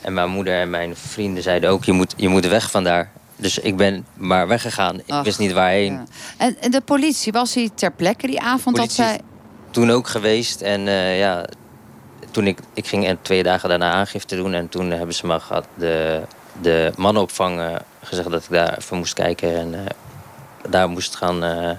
En mijn moeder en mijn vrienden zeiden ook... je moet, je moet weg vandaar. Dus ik ben maar weggegaan. Ik Ach, wist niet waarheen. Ja. En, en de politie, was hij ter plekke die avond dat zij... Toen ook geweest. En eh, ja, toen ik, ik ging en twee dagen daarna aangifte doen. En toen hebben ze me gehad, de, de mannenopvang eh, gezegd dat ik daar even moest kijken. En eh, daar moest gaan, hoe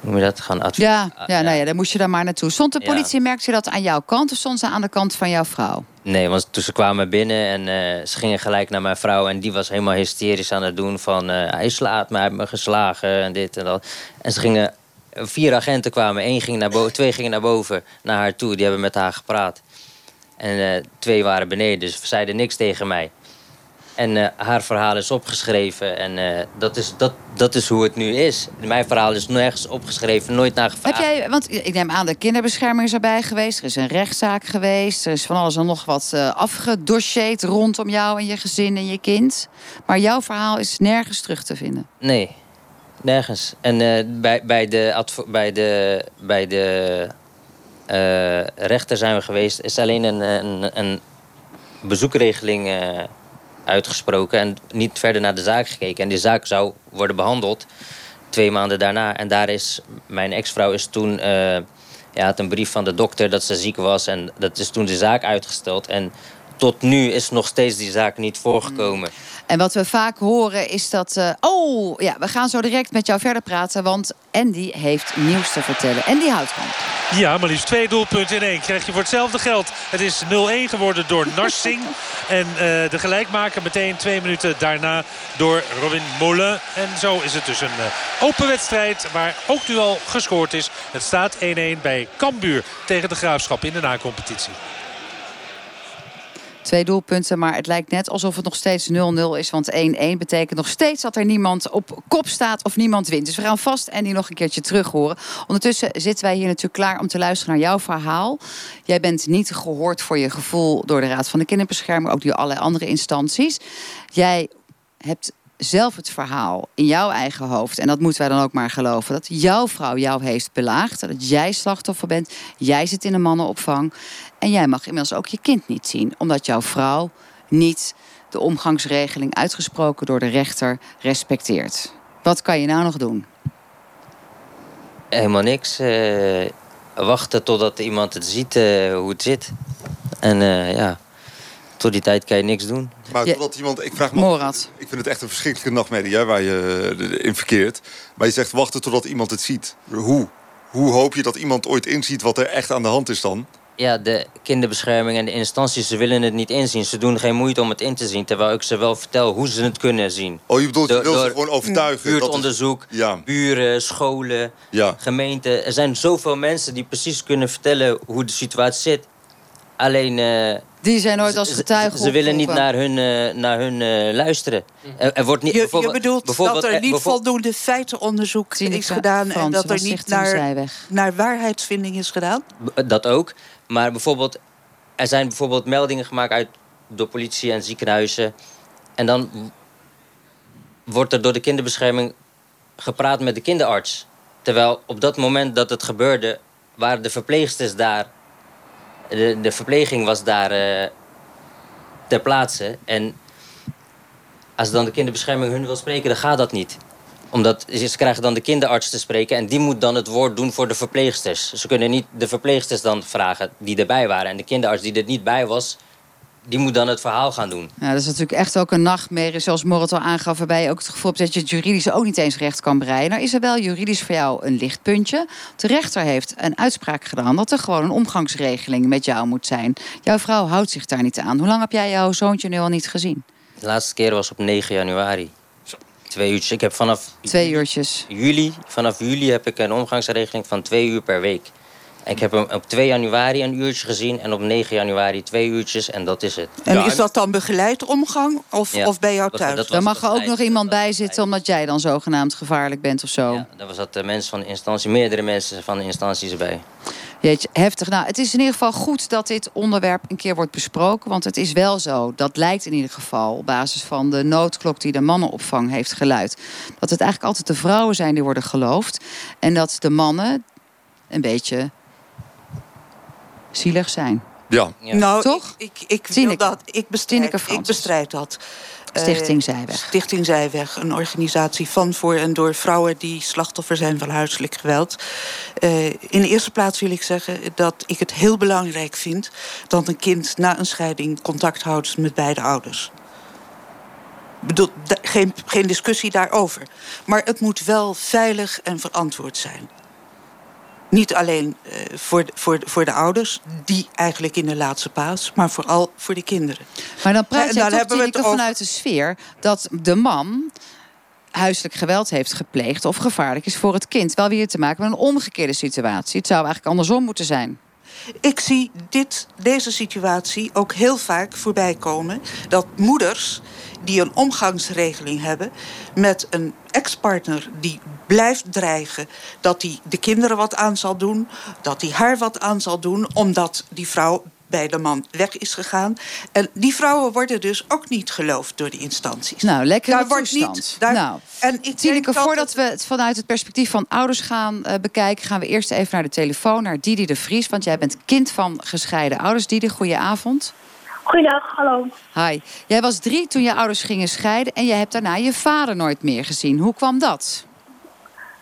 noem je dat, gaan adviseren. Ja, ja, nou ja, dan moest je daar maar naartoe. Stond de Ja. politie, merkte je dat aan jouw kant of stond ze aan de kant van jouw vrouw? Nee, want toen ze kwamen binnen en eh, ze gingen gelijk naar mijn vrouw. En die was helemaal hysterisch aan het doen van... eh, hij slaat me, hij heeft me geslagen en dit en dat. En ze gingen... Vier agenten kwamen, één ging naar boven, twee gingen naar boven, naar haar toe. Die hebben met haar gepraat. En twee waren beneden, dus ze zeiden niks tegen mij. En eh, haar verhaal is opgeschreven en eh, dat, is, dat, dat is hoe het nu is. Mijn verhaal is nergens opgeschreven, nooit naar Heb gevraagd. jij, want ik neem aan, de kinderbescherming is erbij geweest. Er is een rechtszaak geweest. Er is van alles en nog wat afgedocheerd rondom jou en je gezin en je kind. Maar jouw verhaal is nergens terug te vinden. Nee, nergens. En bij, bij de, bij de, bij de rechter zijn we geweest. is alleen een, een, een bezoekregeling uitgesproken en niet verder naar de zaak gekeken. En die zaak zou worden behandeld twee maanden daarna. En daar is mijn ex-vrouw is toen eh, ja, had een brief van de dokter dat ze ziek was. En dat is toen de zaak uitgesteld. En tot nu is nog steeds die zaak niet voorgekomen. En wat we vaak horen is dat... eh, oh, ja, we gaan zo direct met jou verder praten. Want Andy heeft nieuws te vertellen. Andy Houtkamp. Ja, maar liefst twee doelpunten in één. Krijg je voor hetzelfde geld. Het is 0-1 geworden door <laughs> Narsing. En eh, de gelijkmaker meteen twee minuten daarna door Robin Molen. En zo is het dus een eh, open wedstrijd waar ook nu al gescoord is. Het staat 1-1 bij Cambuur tegen de Graafschap in de nacompetitie. Twee doelpunten, maar het lijkt net alsof het nog steeds 0-0 is. Want 1-1 betekent nog steeds dat er niemand op kop staat of niemand wint. Dus we gaan vast Andy nog een keertje terug horen. Ondertussen zitten wij hier natuurlijk klaar om te luisteren naar jouw verhaal. Jij bent niet gehoord voor je gevoel door de Raad van de Kinderbescherming, ook door allerlei andere instanties. Jij hebt zelf het verhaal in jouw eigen hoofd. En dat moeten wij dan ook maar geloven. Dat jouw vrouw jou heeft belaagd. Dat jij slachtoffer bent. Jij zit in een mannenopvang. En jij mag inmiddels ook je kind niet zien. Omdat jouw vrouw niet de omgangsregeling uitgesproken door de rechter respecteert. Wat kan je nou nog doen? Helemaal niks. eh, wachten totdat iemand het ziet eh, hoe het zit. En eh, ja, tot die tijd kan je niks doen. Maar Ja. totdat iemand, ik vraag me Morad. Ik vind het echt een verschrikkelijke nachtmerrie hè, waar je in verkeert. Maar je zegt wachten totdat iemand het ziet. Hoe? Hoe hoop je dat iemand ooit inziet wat er echt aan de hand is dan? Ja, de kinderbescherming en de instanties, ze willen het niet inzien. Ze doen geen moeite om het in te zien. Terwijl ik ze wel vertel hoe ze het kunnen zien. Oh, je bedoelt, je wil ze gewoon overtuigen. Dat is- Buurtonderzoek, Ja, buren, scholen, ja. gemeenten. Er zijn zoveel mensen die precies kunnen vertellen hoe de situatie zit. Alleen... eh, Die zijn nooit als ze- getuige Ze, ze willen niet naar hun, eh, naar hun eh, luisteren. Er, er wordt niet, Je, je bijvoorbeeld- bedoelt bijvoorbeeld, dat er niet voldoende feitenonderzoek is gedaan... en dat er niet naar, naar waarheidsvinding is gedaan? B- Dat ook. Maar bijvoorbeeld, er zijn bijvoorbeeld meldingen gemaakt uit, door politie en ziekenhuizen. En dan wordt er door de kinderbescherming gepraat met de kinderarts. Terwijl op dat moment dat het gebeurde, waren de verpleegsters daar. De, de verpleging was daar eh, ter plaatse. En als dan de kinderbescherming hun wil spreken, dan gaat dat niet omdat ze krijgen dan de kinderarts te spreken en die moet dan het woord doen voor de verpleegsters. Ze kunnen niet de verpleegsters dan vragen die erbij waren. En de kinderarts die er niet bij was, die moet dan het verhaal gaan doen. Ja, dat is natuurlijk echt ook een nachtmerrie, zoals Morit al aangaf... waarbij je ook het gevoel hebt dat je het juridisch ook niet eens recht kan breien. Nou is er wel juridisch voor jou een lichtpuntje. De rechter heeft een uitspraak gedaan dat er gewoon een omgangsregeling met jou moet zijn. Jouw vrouw houdt zich daar niet aan. Hoe lang heb jij jouw zoontje nu al niet gezien? De laatste keer was op 9 januari. Twee uurtjes. Ik heb vanaf Twee uurtjes. juli, vanaf juli heb ik een omgangsregeling van twee uur per week. Ik heb hem op 2 januari een uurtje gezien en op 9 januari twee uurtjes en dat is het. En is dat dan begeleid omgang of, Ja, of bij jou thuis? dat Daar mag er ook nog iemand bij zitten omdat jij dan zogenaamd gevaarlijk bent of zo. Ja, daar was dat de mensen van de instantie, meerdere mensen van de instanties erbij. Jeetje, heftig. Nou, het is in ieder geval goed dat dit onderwerp een keer wordt besproken. Want het is wel zo, dat lijkt in ieder geval op basis van de noodklok die de mannenopvang heeft geluid. Dat het eigenlijk altijd de vrouwen zijn die worden geloofd. En dat de mannen een beetje zielig zijn. Ja. Nou, Toch? Ik, ik, ik, wil Tineke. dat, ik, bestrijd, ik bestrijd dat. Eh, Stichting Zijweg. Stichting Zijweg, een organisatie van, voor en door vrouwen die slachtoffer zijn van huiselijk geweld. Eh, in de eerste plaats wil ik zeggen dat ik het heel belangrijk vind dat een kind na een scheiding contact houdt met beide ouders. Bedoel, geen, geen discussie daarover. Maar het moet wel veilig en verantwoord zijn. Niet alleen eh, voor, de, voor, de, voor de ouders, die eigenlijk in de laatste paas, maar vooral voor de kinderen. Maar dan praat je toch we het over- vanuit de sfeer dat de man huiselijk geweld heeft gepleegd of gevaarlijk is voor het kind. Wel weer te maken met een omgekeerde situatie. Het zou eigenlijk andersom moeten zijn. Ik zie dit, deze situatie ook heel vaak voorbij komen. Dat moeders die een omgangsregeling hebben met een ex-partner die blijft dreigen dat hij de kinderen wat aan zal doen, dat hij haar wat aan zal doen, omdat die vrouw bij de man weg is gegaan. En die vrouwen worden dus ook niet geloofd door de instanties. Nou, lekker Daar wordt toestand. niet- daar- nou, en ik denk Tineke, dat voordat het- we het vanuit het perspectief van ouders gaan eh, bekijken... gaan we eerst even naar de telefoon, naar Didi de Vries. Want jij bent kind van gescheiden ouders. Didi, goedenavond. Goeiedag, hallo. Hi. Jij was drie toen je ouders gingen scheiden... en je hebt daarna je vader nooit meer gezien. Hoe kwam dat?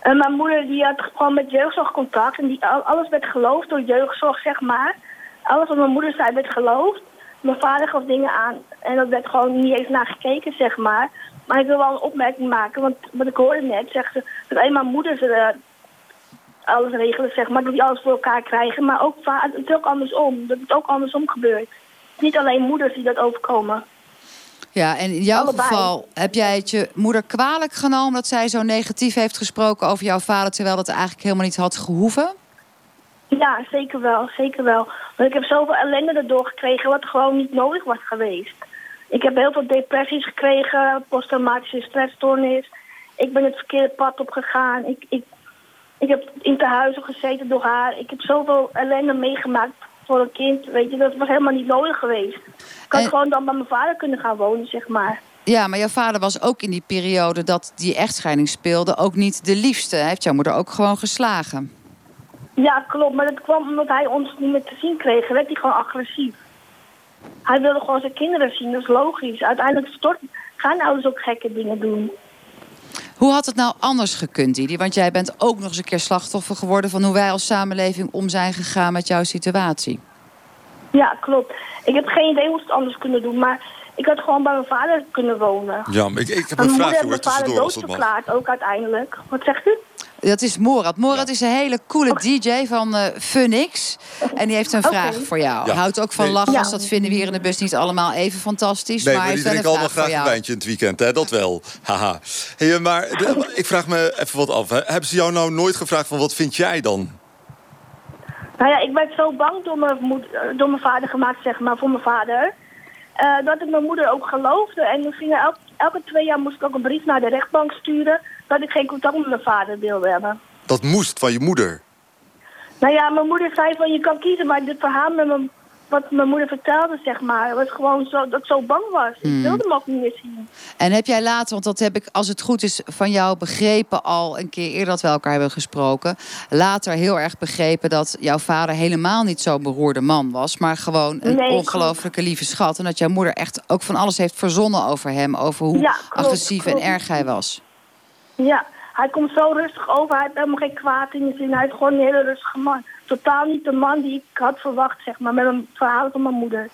En mijn moeder die had gewoon met jeugdzorg contact. En die, al- alles werd geloofd door jeugdzorg, zeg maar. Alles wat mijn moeder zei werd geloofd. Mijn vader gaf dingen aan. En dat werd gewoon niet eens naar gekeken, zeg maar. Maar ik wil wel een opmerking maken. Want wat ik hoorde net, zegt ze... dat alleen maar moeders eh, alles regelen, zeg maar. Dat die alles voor elkaar krijgen. Maar ook vader, het is ook andersom. Dat het ook andersom gebeurt. Niet alleen moeders die dat overkomen. Ja, en in jouw Allebei. geval heb jij het je moeder kwalijk genomen... dat zij zo negatief heeft gesproken over jouw vader... terwijl dat eigenlijk helemaal niet had gehoeven? Ja, zeker wel, zeker wel. Want ik heb zoveel ellende erdoor gekregen wat gewoon niet nodig was geweest. Ik heb heel veel depressies gekregen, posttraumatische stressstoornis. Ik ben het verkeerde pad opgegaan. Ik, ik, ik heb in tehuizen gezeten door haar. Ik heb zoveel ellende meegemaakt voor een kind. Weet je, dat was helemaal niet nodig geweest. Ik had En- gewoon dan bij mijn vader kunnen gaan wonen, zeg maar. Ja, maar jouw vader was ook in die periode dat die echtscheiding speelde... ook niet de liefste. Hij heeft jouw moeder ook gewoon geslagen. Ja, klopt. Maar dat kwam omdat hij ons niet meer te zien kreeg. werd hij gewoon agressief. Hij wilde gewoon zijn kinderen zien, dat is logisch. Uiteindelijk stort, gaan ouders ook gekke dingen doen. Hoe had het nou anders gekund, Didi? Want jij bent ook nog eens een keer slachtoffer geworden... van hoe wij als samenleving om zijn gegaan met jouw situatie. Ja, klopt. Ik heb geen idee hoe ze het anders kunnen doen, maar ik had gewoon bij mijn vader kunnen wonen. Ja, maar ik, ik heb En een mijn moeder heeft hoor, mijn vader doodverklaard, ook uiteindelijk. Wat zegt u? Dat is Morat. Morat is een hele coole DJ van eh Funix. En die heeft een vraag voor jou. Ja. Houdt ook van Nee. lachgas. Ja. Dat vinden we hier in de bus niet allemaal even fantastisch. Nee, maar maar die drinken allemaal graag een wijntje in het weekend, hè? Dat wel. Haha. Hey, maar de- ik vraag me even wat af. hè. Hebben ze jou nou nooit gevraagd van wat vind jij dan? Nou ja, ik werd zo bang door mijn, moed- eh, door mijn vader gemaakt, zeg maar, voor mijn vader. eh, dat ik mijn moeder ook geloofde. En toen ging er elk, elke twee jaar moest ik ook een brief naar de rechtbank sturen... dat ik geen contact met mijn vader wilde hebben. Dat moest van je moeder. Nou ja, mijn moeder zei van je kan kiezen, maar dit verhaal met mijn, wat mijn moeder vertelde, zeg maar, was gewoon zo, dat ik zo bang was. Hmm. Ik wilde hem ook niet meer zien. En heb jij later, want dat heb ik, als het goed is, van jou begrepen al een keer eerder dat we elkaar hebben gesproken. Later heel erg begrepen dat jouw vader helemaal niet zo'n beroerde man was, maar gewoon een Nee, ongelooflijke lieve schat. En dat jouw moeder echt ook van alles heeft verzonnen over hem, over hoe Ja, klopt, agressief klopt. en erg hij was. Ja, hij komt zo rustig over, hij heeft helemaal geen kwaad in je zin. Hij is gewoon een hele rustige man. Totaal niet de man die ik had verwacht, zeg maar, met een verhaal van mijn moeder.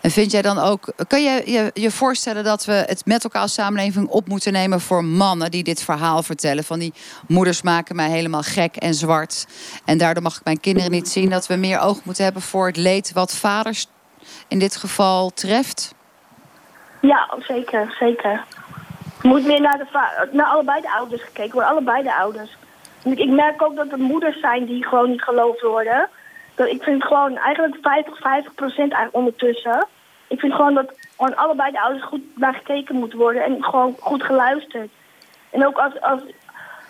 En vind jij dan ook, kan je je, je voorstellen dat we het met elkaar als samenleving op moeten nemen voor mannen die dit verhaal vertellen? Van die moeders maken mij helemaal gek en zwart. En daardoor mag ik mijn kinderen niet zien. Dat we meer oog moeten hebben voor het leed wat vaders in dit geval treft? Ja, zeker, zeker. Er moet meer naar, de naar allebei de ouders gekeken worden, allebei de ouders. Ik, merk ook dat er moeders zijn die gewoon niet geloofd worden. Dat, ik vind gewoon eigenlijk 50, 50 procent ondertussen. Ik vind gewoon dat gewoon allebei de ouders goed naar gekeken moet worden en gewoon goed geluisterd. En ook als, als,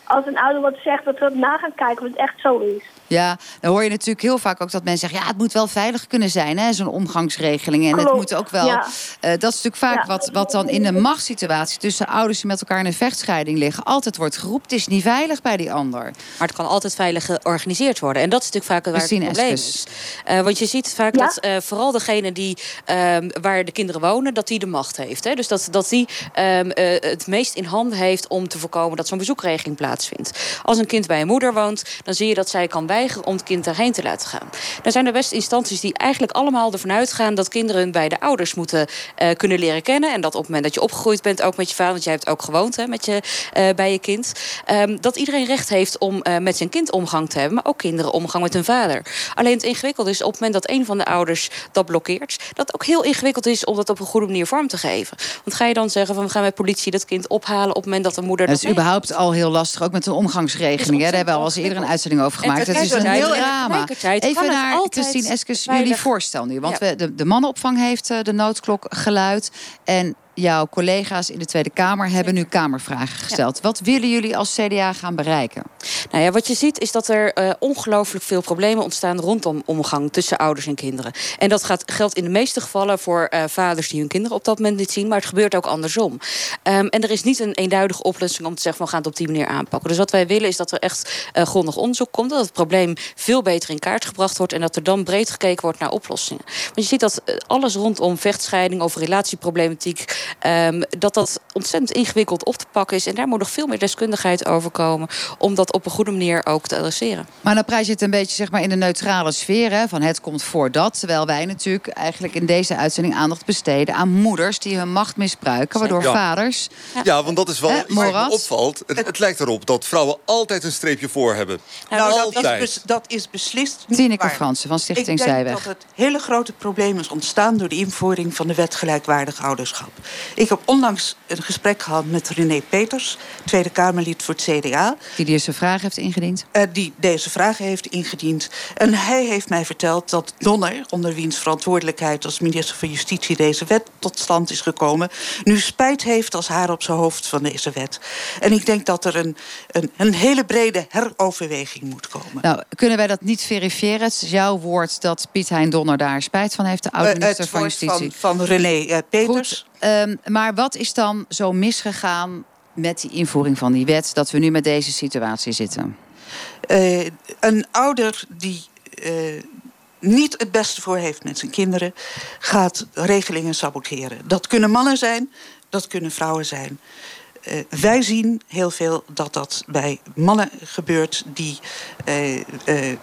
als een ouder wat zegt, dat we na gaan kijken of het echt zo is. Ja, dan hoor je natuurlijk heel vaak ook dat mensen zeggen... ja, het moet wel veilig kunnen zijn, hè, zo'n omgangsregeling. En het moet ook wel... ja. eh, dat is natuurlijk vaak wat, wat dan in een machtssituatie... tussen ouders die met elkaar in een vechtscheiding liggen... altijd wordt geroepen, het is niet veilig bij die ander. Maar het kan altijd veilig georganiseerd worden. En dat is natuurlijk vaak waar het probleem is. Eh, want je ziet vaak dat eh, vooral degene die, ehm, waar de kinderen wonen... dat die de macht heeft. Hè? Dus dat, dat die ehm, eh, het meest in handen heeft om te voorkomen... dat zo'n bezoekregeling plaatsvindt. Als een kind bij een moeder woont, dan zie je dat zij kan weigeren... om het kind daarheen te laten gaan. Dan zijn er best instanties die eigenlijk allemaal ervan uitgaan... dat kinderen hun beide ouders moeten eh, kunnen leren kennen. En dat op het moment dat je opgegroeid bent, ook met je vader... want jij hebt ook gewoond hè, met je, eh, bij je kind... ehm, dat iedereen recht heeft om eh, met zijn kind omgang te hebben... maar ook kinderen omgang met hun vader. Alleen het ingewikkelde is op het moment dat een van de ouders dat blokkeert... dat ook heel ingewikkeld is om dat op een goede manier vorm te geven. Want ga je dan zeggen van we gaan met politie dat kind ophalen... op het moment dat de moeder... Het is dat überhaupt al heel lastig, ook met een omgangsregeling. hè. Daar hebben we al eens eerder een uitzending over gemaakt. Het is een heel drama. Even naar Christine Eskes, jullie voorstel nu. Want we, de, de mannenopvang heeft eh, de noodklok geluid. En jouw collega's in de Tweede Kamer hebben nu Kamervragen gesteld. Wat willen jullie als CDA gaan bereiken? Nou ja, wat je ziet is dat er eh, ongelooflijk veel problemen ontstaan rondom omgang tussen ouders en kinderen. En dat gaat, geldt in de meeste gevallen voor eh, vaders die hun kinderen op dat moment niet zien, maar het gebeurt ook andersom. Ehm, en er is niet een eenduidige oplossing om te zeggen: we gaan het op die manier aanpakken. Dus wat wij willen is dat er echt eh, grondig onderzoek komt, dat het probleem veel beter in kaart gebracht wordt en dat er dan breed gekeken wordt naar oplossingen. Want je ziet dat alles rondom vechtscheiding of relatieproblematiek, ehm, dat dat ontzettend ingewikkeld op te pakken is. En daar moet nog veel meer deskundigheid over komen om dat op een goede manier ook te adresseren. Maar dan prijs je het een beetje zeg maar, in de neutrale sfeer. Hè, van het komt voor dat. Terwijl wij natuurlijk eigenlijk in deze uitzending aandacht besteden aan moeders die hun macht misbruiken. Waardoor Ja. vaders. Ja, want dat is wel Hè, iets wat me opvalt. Het, het lijkt erop dat vrouwen altijd een streepje voor hebben. Nou, dat is, bes- dat is beslist niet Tineke. Fransen van Stichting Ik denk Zijweg. dat het hele grote probleem is ontstaan... door de invoering van de wet gelijkwaardig ouderschap. Ik heb onlangs een gesprek gehad met René Peters... Tweede Kamerlid voor het CDA. Die deze vraag heeft ingediend. eh, die deze vragen heeft ingediend. En hij heeft mij verteld dat Donner, onder wiens verantwoordelijkheid als minister van Justitie deze wet tot stand is gekomen, nu spijt heeft als haar op zijn hoofd van deze wet. En ik denk dat er een, een, een hele brede heroverweging moet komen. Nou, kunnen wij dat niet verifiëren? Het is jouw woord dat Piet Hein Donner daar spijt van heeft, de Eh, oud-minister van woord Justitie. van, van René eh, Peters. Goed, ehm, maar wat is dan zo misgegaan met die invoering van die wet... dat we nu met deze situatie zitten? Eh, een ouder die eh, niet het beste voor heeft met zijn kinderen, gaat regelingen saboteren. Dat kunnen mannen zijn, dat kunnen vrouwen zijn. Eh, wij zien heel veel dat dat bij mannen gebeurt die eh, eh, eh,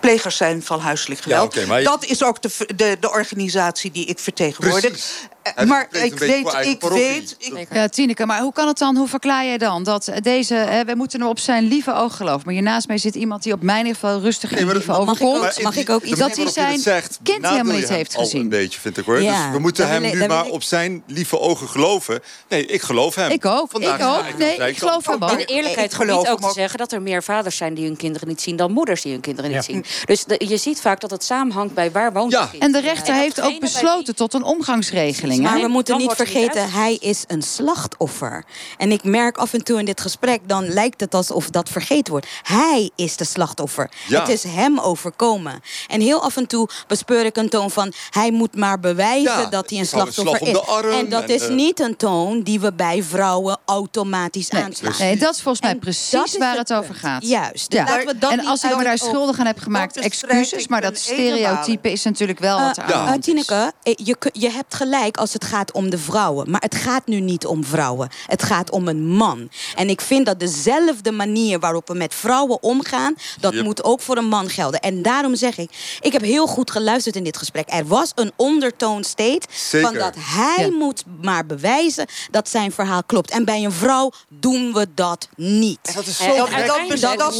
plegers zijn van huiselijk geweld. je- Dat is ook de, de, de organisatie die ik vertegenwoordig. Precies. Hij maar ik weet, ik weet... Ik, Ja, Tineke, maar hoe kan het dan, hoe verklaar jij dan dat deze, hè, we moeten hem op zijn lieve oog geloven. Maar hiernaast mij zit iemand die op mij in ieder geval rustig Nee, maar lief dat- overkomt. mag ik ook- mag ik ook iets- dat hij zijn zegt, kind helemaal niet heeft gezien. een beetje, vind ik hoor. Ja, dus we moeten hem ik- nu maar ik- op zijn lieve ogen geloven. Nee, ik geloof hem. Ik ook, Vandaag ik ook. Nee, ik geloof hem ook. In eerlijkheid Ik geloof gebied ook te zeggen dat er meer vaders zijn die hun kinderen niet zien dan moeders die hun kinderen niet zien. Dus je ziet vaak dat het samenhangt bij waar woont Ja. En de rechter heeft ook besloten tot een omgangsregeling. Maar we moeten dan niet vergeten, hij is een slachtoffer. En ik merk af en toe in dit gesprek, dan lijkt het alsof dat vergeten wordt. Hij is de slachtoffer. Ja. Het is hem overkomen. En heel af en toe bespeur ik een toon van, hij moet maar bewijzen Ja, dat hij een een slachtoffer slag is. om de arm en dat en, is eh, niet een toon die we bij vrouwen automatisch Nee, aanslaan. nee, dat is volgens mij En precies waar het het over gaat. Juist. Ja. Laten we dat en als ik me daar schuldig aan heb gemaakt, excuses. Maar dat stereotype is natuurlijk wel wat er aan de hand is. Tineke, eh, je, kun- je hebt gelijk als het gaat om de vrouwen. Maar het gaat nu niet om vrouwen. Het gaat om een man. En ik vind dat dezelfde manier waarop we met vrouwen omgaan... dat Yep. moet ook voor een man gelden. En daarom zeg ik, ik heb heel goed geluisterd in dit gesprek. Er was een ondertoon steeds Zeker. van dat hij Ja. moet maar bewijzen... dat zijn verhaal klopt. En bij een vrouw doen we dat niet. Dat is Eh, zo en dat- dat- dat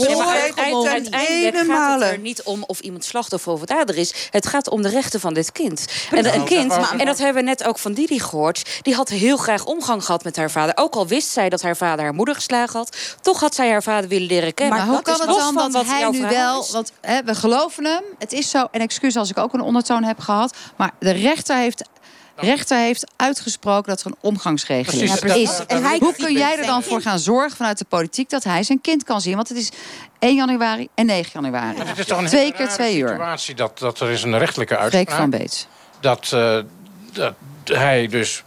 ene gaat het er niet om of iemand slachtoffer of dader is. Het gaat om de rechten van dit kind. En Nou, een kind, wou ik- en dat hebben we net ook van Didi gehoord... die had heel graag omgang gehad met haar vader. Ook al wist zij dat haar vader haar moeder geslagen had... toch had zij haar vader willen leren kennen. Maar hoe kan het dan van dat wat hij nu wel... is. Want hè, we geloven hem, het is zo... en excuus als ik ook een ondertoon heb gehad... maar de rechter heeft... rechter heeft uitgesproken dat er een omgangsregeling Precies, is. dat- dat- En hij Hoe kun jij er dan voor gaan zorgen vanuit de politiek... dat hij zijn kind kan zien? Want het is 1 januari en 9 januari. Het is toch een Twee keer twee uur. situatie dat, dat er is een rechtelijke Freek uitspraak... van Beets. dat, eh, dat hij dus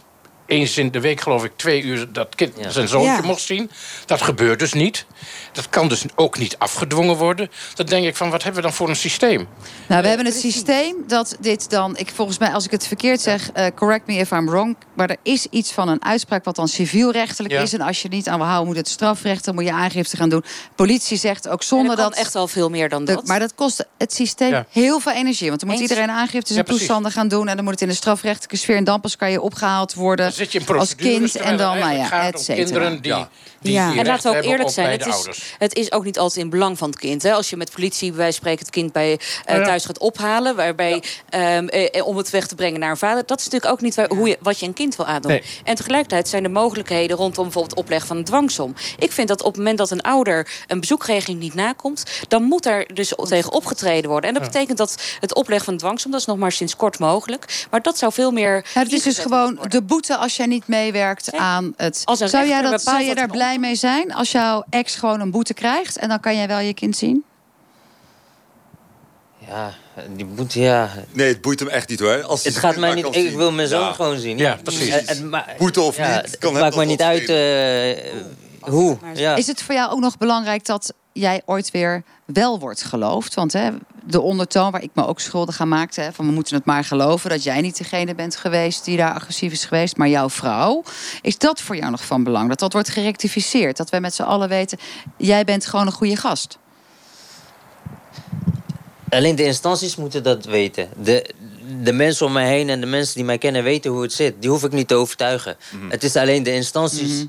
eens in de week, geloof ik, twee uur dat kind Ja. zijn zoontje Ja. mocht zien. Dat gebeurt dus niet. Dat kan dus ook niet afgedwongen worden. Dan denk ik van, wat hebben we dan voor een systeem? Nou, we hebben het systeem dat dit dan... Ik, volgens mij, als ik het verkeerd zeg, eh, correct me if I'm wrong... maar er is iets van een uitspraak wat dan civielrechtelijk Ja. is... en als je niet aan wil houden, moet het strafrecht... dan moet je aangifte gaan doen. Politie zegt ook zonder er kan dat... echt wel veel meer dan de- dat. maar dat kost het systeem Ja. heel veel energie. Want dan moet Eens. iedereen en precies. toestanden gaan doen... en dan moet het in de strafrechtelijke sfeer... en dan pas kan je opgehaald worden zit je in als kind... en dan, het nou ja, eigenlijk gaat et om cetera. kinderen die, Ja. die, Ja. die En laten we ook eerlijk zijn, het is, het is ook niet altijd in belang van het kind. Hè? Als je met politie bij spreken het kind bij, eh, Ja. thuis gaat ophalen... Waarbij, ehm, eh, om het weg te brengen naar een vader... dat is natuurlijk ook niet waar, hoe je, wat je een kind wil aandoen. Nee. En tegelijkertijd zijn de mogelijkheden rondom bijvoorbeeld opleg van een dwangsom. Ik vind dat op het moment dat een ouder een bezoekregeling niet nakomt... dan moet daar dus tegen opgetreden worden. En dat betekent dat het opleggen van een dwangsom... dat is nog maar sinds kort mogelijk. Maar dat zou veel meer... Ja, het is dus gewoon de boete als jij niet meewerkt Nee. aan het. Als Zou jij, dat, zou je daar het blij mee zijn als jouw ex gewoon een boete krijgt en dan kan jij wel je kind zien? Ja, die boete, ja. Nee, het boeit hem echt niet hoor. Als hij Het gaat mij maar niet... Ik zien. wil mijn zoon Ja. gewoon zien. Ja, precies. Het- het ma- Boete of ja, niet, Het kan hem maakt me niet uit eh, hoe. Ja. Is het voor jou ook nog belangrijk dat jij ooit weer wel wordt geloofd? Want hè, de ondertoon waar ik me ook schuldig aan maakte, hè, van we moeten het maar geloven dat jij niet degene bent geweest die daar agressief is geweest, maar jouw vrouw. Is dat voor jou nog van belang? Dat dat wordt gerectificeerd? Dat wij met z'n allen weten, jij bent gewoon een goede gast. Alleen de instanties moeten dat weten. De, de mensen om mij heen en de mensen die mij kennen weten hoe het zit. Die hoef ik niet te overtuigen. Het is alleen de instanties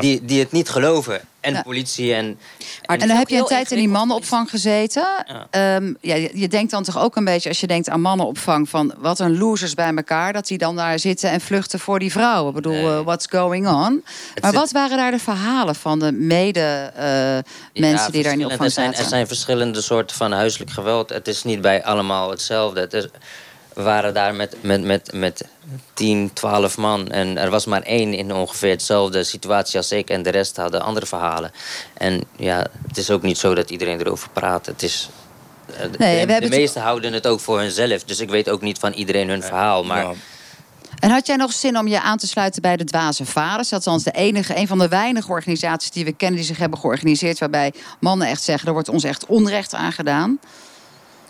die, die het niet geloven. En Ja. de politie en... Maar En dan heb je een tijd in die mannenopvang gezeten. Ja. Ehm, ja, je, je denkt dan toch ook een beetje, als je denkt aan mannenopvang, van wat een losers bij elkaar, dat die dan daar zitten en vluchten voor die vrouwen. Ik bedoel, Nee. eh, what's going on? Maar zit- wat waren daar de verhalen van de mede eh, Ja, mensen die daar in die verschillende- opvang er zijn, zaten? er zijn verschillende soorten van huiselijk geweld. Het is niet bij allemaal hetzelfde. Het is, we waren daar met, met, met, met 10, 12 man. En er was maar één in ongeveer hetzelfde situatie als ik. En de rest hadden andere verhalen. En ja, het is ook niet zo dat iedereen erover praat. Het is... eh, de- we hebben de het- meesten houden het ook voor hunzelf. Dus ik weet ook niet van iedereen hun verhaal. Maar Ja. En had jij nog zin om je aan te sluiten bij de Dwaze Vaders? Dat is althans de enige, een van de weinige organisaties die we kennen die zich hebben georganiseerd, waarbij mannen echt zeggen, er wordt ons echt onrecht aangedaan.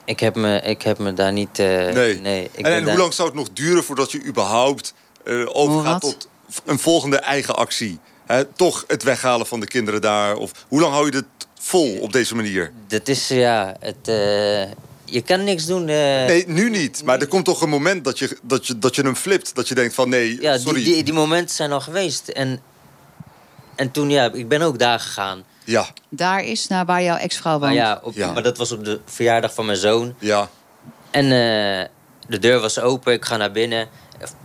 Ik heb me, ik heb me daar niet... eh, Nee. nee ik en en hoe daar- lang zou het nog duren voordat je überhaupt eh, overgaat tot een volgende eigen actie? Hè, toch het weghalen van de kinderen daar? Of hoe lang hou je dit vol op deze manier? Dat is, ja, het, eh, je kan niks doen. eh. Nee, nu niet. Maar er komt toch een moment dat je, dat je, dat je hem flipt. Dat je denkt van nee, ja, sorry. Die, die, die momenten zijn al geweest. En, en toen, ja, ik ben ook daar gegaan. Ja. Daar is naar waar jouw ex-vrouw woont. ja, op, maar dat was op de verjaardag van mijn zoon. Ja. En eh, de deur was open, ik ga naar binnen.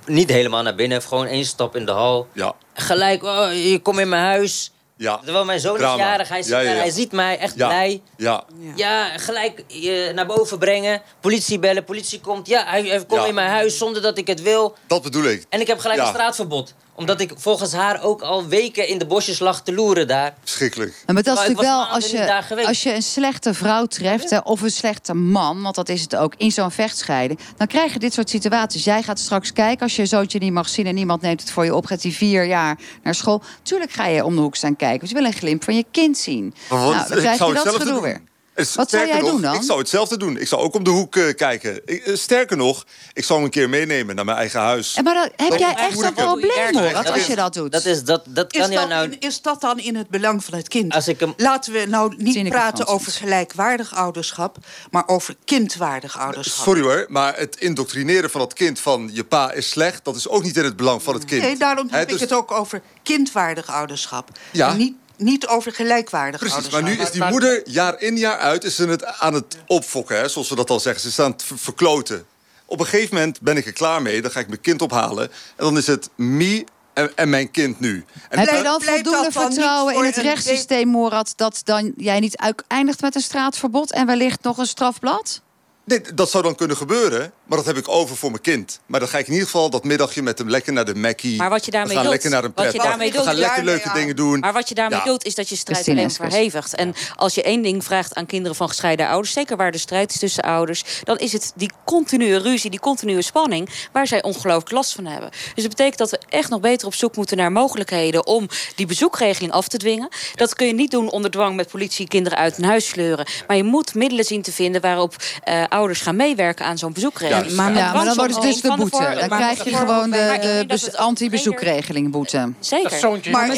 Niet helemaal naar binnen, gewoon één stap in de hal. Ja. Gelijk, oh, je komt in mijn huis. Ja. Terwijl mijn zoon Drama. is jarig, hij, ziet Ja, ja, mij, ja. hij ziet mij echt Ja. blij. Ja. Ja, gelijk je naar boven brengen. Politie bellen, politie komt. Ja, hij, hij komt Ja. in mijn huis zonder dat ik het wil. Dat bedoel ik. En ik heb gelijk Ja. een straatverbod. Omdat ik volgens haar ook al weken in de bosjes lag te loeren daar. Schrikkelijk. Maar dat is natuurlijk wel, als je, als je een slechte vrouw treft... Of een slechte man, want dat is het ook, in zo'n vechtscheiding... dan krijg je dit soort situaties. Jij gaat straks kijken als je je zoontje niet mag zien... en niemand neemt het voor je op, gaat hij vier jaar naar school. Tuurlijk ga je om de hoek staan kijken. Want je wil een glimp van je kind zien. Maar wat- nou, dan ik krijg zou je dat gedoe doen. weer. Wat zou sterker jij nog, doen dan? Ik zou hetzelfde doen. Ik zou ook om de hoek eh, kijken. Ik, eh, sterker nog, ik zou hem een keer meenemen naar mijn eigen huis. En maar dan, heb Dan jij echt een probleem, hoor, Dat als is- je dat doet? Dat is, dat, dat Is kan ja dat, nou... is dat dan in het belang van het kind? Als ik hem... Laten we nou niet praten over gelijkwaardig ouderschap, maar over kindwaardig ouderschap. Sorry hoor, maar het indoctrineren van het kind van je pa is slecht... dat is ook niet in het belang van het kind. Nee, daarom heb dus- ik het ook over kindwaardig ouderschap. Ja. En niet, niet over gelijkwaardig Precies, ouderschap. maar nu is die moeder jaar in jaar uit is ze het aan het opfokken, hè, zoals we dat al zeggen. Ze is aan het ver- verkloten. Op een gegeven moment ben ik er klaar mee. Dan ga ik mijn kind ophalen. En dan is het me en, en mijn kind nu. En Heb je dan voldoende dan vertrouwen in het rechtssysteem, Morat... dat dan jij niet eindigt met een straatverbod... en wellicht nog een strafblad? Nee, dat zou dan kunnen gebeuren, maar dat heb ik over voor mijn kind. Maar dan ga ik in ieder geval dat middagje met hem lekker naar de Mackie. Maar wat je daarmee We gaan doet- lekker naar een wat je pretpark. daarmee We gaan lekker leuke dingen doen. Maar wat je daarmee Ja. doet, is dat je strijd alleen verhevigt. En als je één ding vraagt aan kinderen van gescheiden ouders... zeker waar de strijd is tussen ouders... dan is het die continue ruzie, die continue spanning... waar zij ongelooflijk last van hebben. Dus dat betekent dat we echt nog beter op zoek moeten naar mogelijkheden... om die bezoekregeling af te dwingen. Dat kun je niet doen onder dwang met politie kinderen uit hun huis sleuren. Maar je moet middelen zien te vinden... waarop eh, ouders gaan meewerken aan zo'n bezoekregeling. Juist. Maar, ja, maar dan wordt het dus de boete. Dan krijg je gewoon ik de, anti-bezoekregeling boete. Zeker. Maar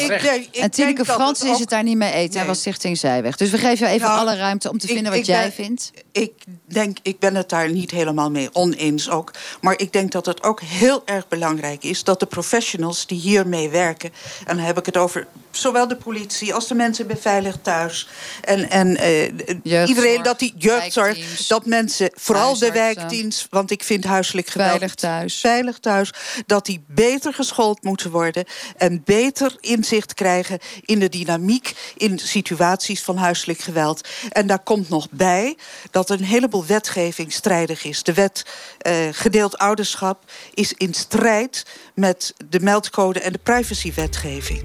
En Tineke Frans is het daar niet mee eens. Hij was Stichting Zijweg. Dus we geven jou even Nou, alle ruimte om te vinden wat jij vindt. Ik denk, ik ben het daar niet helemaal mee oneens ook. Maar ik denk dat het ook heel erg belangrijk is dat de professionals die hiermee werken. En dan heb ik het over zowel de politie als de mensen beveiligd thuis. En, en eh, iedereen dat die jeugdzorg, dat mensen, vooral de wijkdienst, want ik vind huiselijk geweld. Veilig thuis. Veilig thuis, dat die beter geschoold moeten worden en beter inzicht krijgen in de dynamiek in situaties van huiselijk geweld. En daar komt nog bij dat een heleboel wetgeving strijdig is. De wet eh, gedeeld ouderschap is in strijd met de meldcode en de privacywetgeving.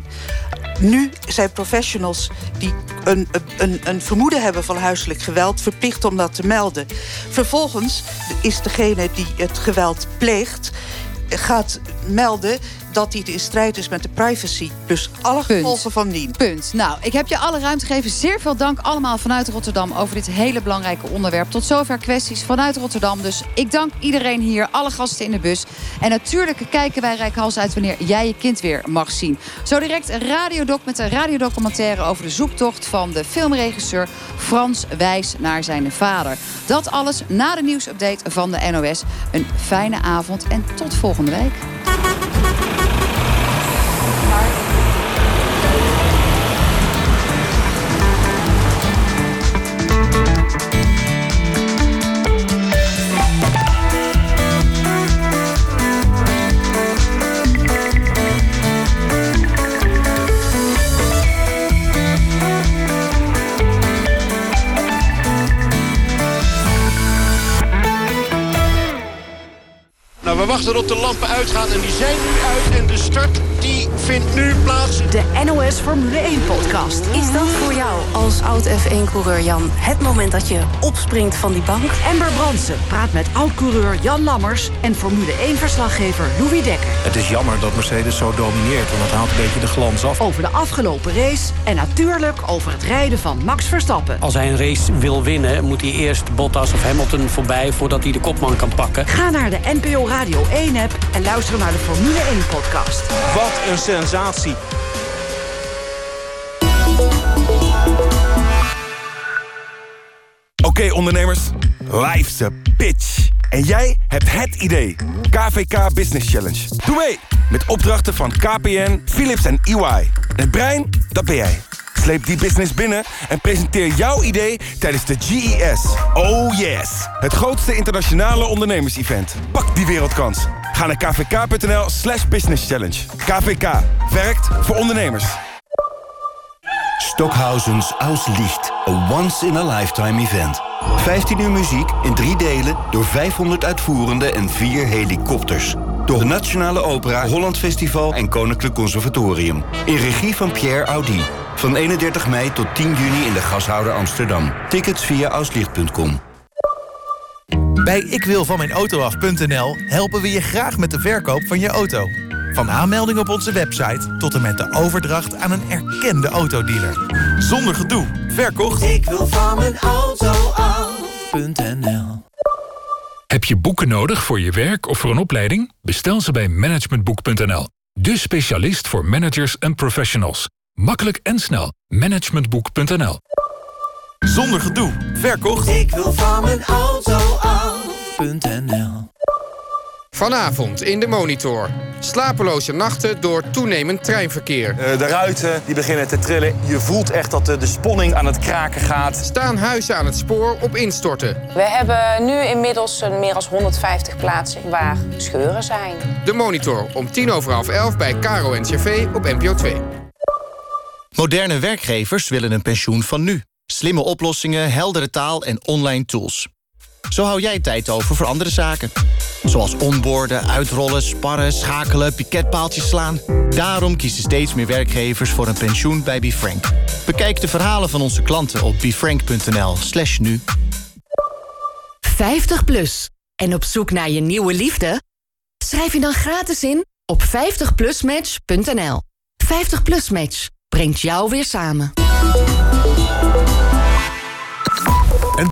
Nu zijn professionals die een, een, een vermoeden hebben van huiselijk geweld verplicht om dat te melden. Vervolgens is degene die het geweld pleegt, gaat melden dat hij in strijd is met de privacy. Dus alle gevolgen van dien. Punt. Nou, ik heb je alle ruimte gegeven. Zeer veel dank allemaal vanuit Rotterdam over dit hele belangrijke onderwerp. Tot zover kwesties vanuit Rotterdam. Dus ik dank iedereen hier, alle gasten in de bus. En natuurlijk kijken wij Rijkhals uit wanneer jij je kind weer mag zien. Zo direct een radiodoc met een radiodocumentaire over de zoektocht van de filmregisseur Frans Wijs naar zijn vader. Dat alles na de nieuwsupdate van de NOS. Een fijne avond en tot volgende week. Wachten de lampen uitgaan en die zijn nu uit. En de start die vindt nu plaats. De NOS Formule 1-podcast. Is dat voor jou als oud F1-coureur Jan het moment dat je opspringt van die bank? Amber Brandsen praat met oud-coureur Jan Lammers... en Formule 1-verslaggever Louis Dekker. Het is jammer dat Mercedes zo domineert, want dat haalt een beetje de glans af. Over de afgelopen race en natuurlijk over het rijden van Max Verstappen. Als hij een race wil winnen, moet hij eerst Bottas of Hamilton voorbij voordat hij de kopman kan pakken. Ga naar de NPO Radio 1-app en luister naar de Formule 1-podcast. Wat een sensatie. Oké ondernemers, Life's a bitch. En jij hebt het idee. KVK Business Challenge. Doe mee met opdrachten van KPN, Philips en EY. Het brein, dat ben jij. Sleep die business binnen en presenteer jouw idee tijdens de GES. Oh yes! Het grootste internationale ondernemers-event. Pak die wereldkans. Ga naar kvk.nl slash business challenge. KVK. Werkt voor ondernemers. Stockhausens Aus Licht. A once-in-a-lifetime event. 15 uur muziek in drie delen door 500 uitvoerende en vier helikopters. Door de Nationale Opera, Holland Festival en Koninklijk Conservatorium. In regie van Pierre Audi. Van 31 mei tot 10 juni in de Gashouder Amsterdam. Tickets via auslicht.com. Bij ikwilvanmijnauto.nl helpen we je graag met de verkoop van je auto. Van aanmelding op onze website tot en met de overdracht aan een erkende autodealer. Zonder gedoe. Verkocht? Ik wil van mijn auto af.nl Heb je boeken nodig voor je werk of voor een opleiding? Bestel ze bij managementboek.nl. De specialist voor managers en professionals. Makkelijk en snel. Managementboek.nl Zonder gedoe. Verkocht? Ik wil van mijn auto af.nl Vanavond in de Monitor. Slapeloze nachten door toenemend treinverkeer. de ruiten die beginnen te trillen. Je voelt echt dat de, de sponning aan het kraken gaat. Staan huizen aan het spoor op instorten. We hebben nu inmiddels een meer dan 150 plaatsen waar scheuren zijn. De Monitor om tien over half elf bij Caro NCV op NPO 2. Moderne werkgevers willen een pensioen van nu. Slimme oplossingen, heldere taal en online tools. Zo hou jij tijd over voor andere zaken. Zoals onboorden, uitrollen, sparren, schakelen, piketpaaltjes slaan. Daarom kiezen steeds meer werkgevers voor een pensioen bij BeFrank. Bekijk de verhalen van onze klanten op befrank.nl slash nu. 50 plus. En op zoek naar je nieuwe liefde? Schrijf je dan gratis in op 50plusmatch.nl. 50 plus match brengt jou weer samen. en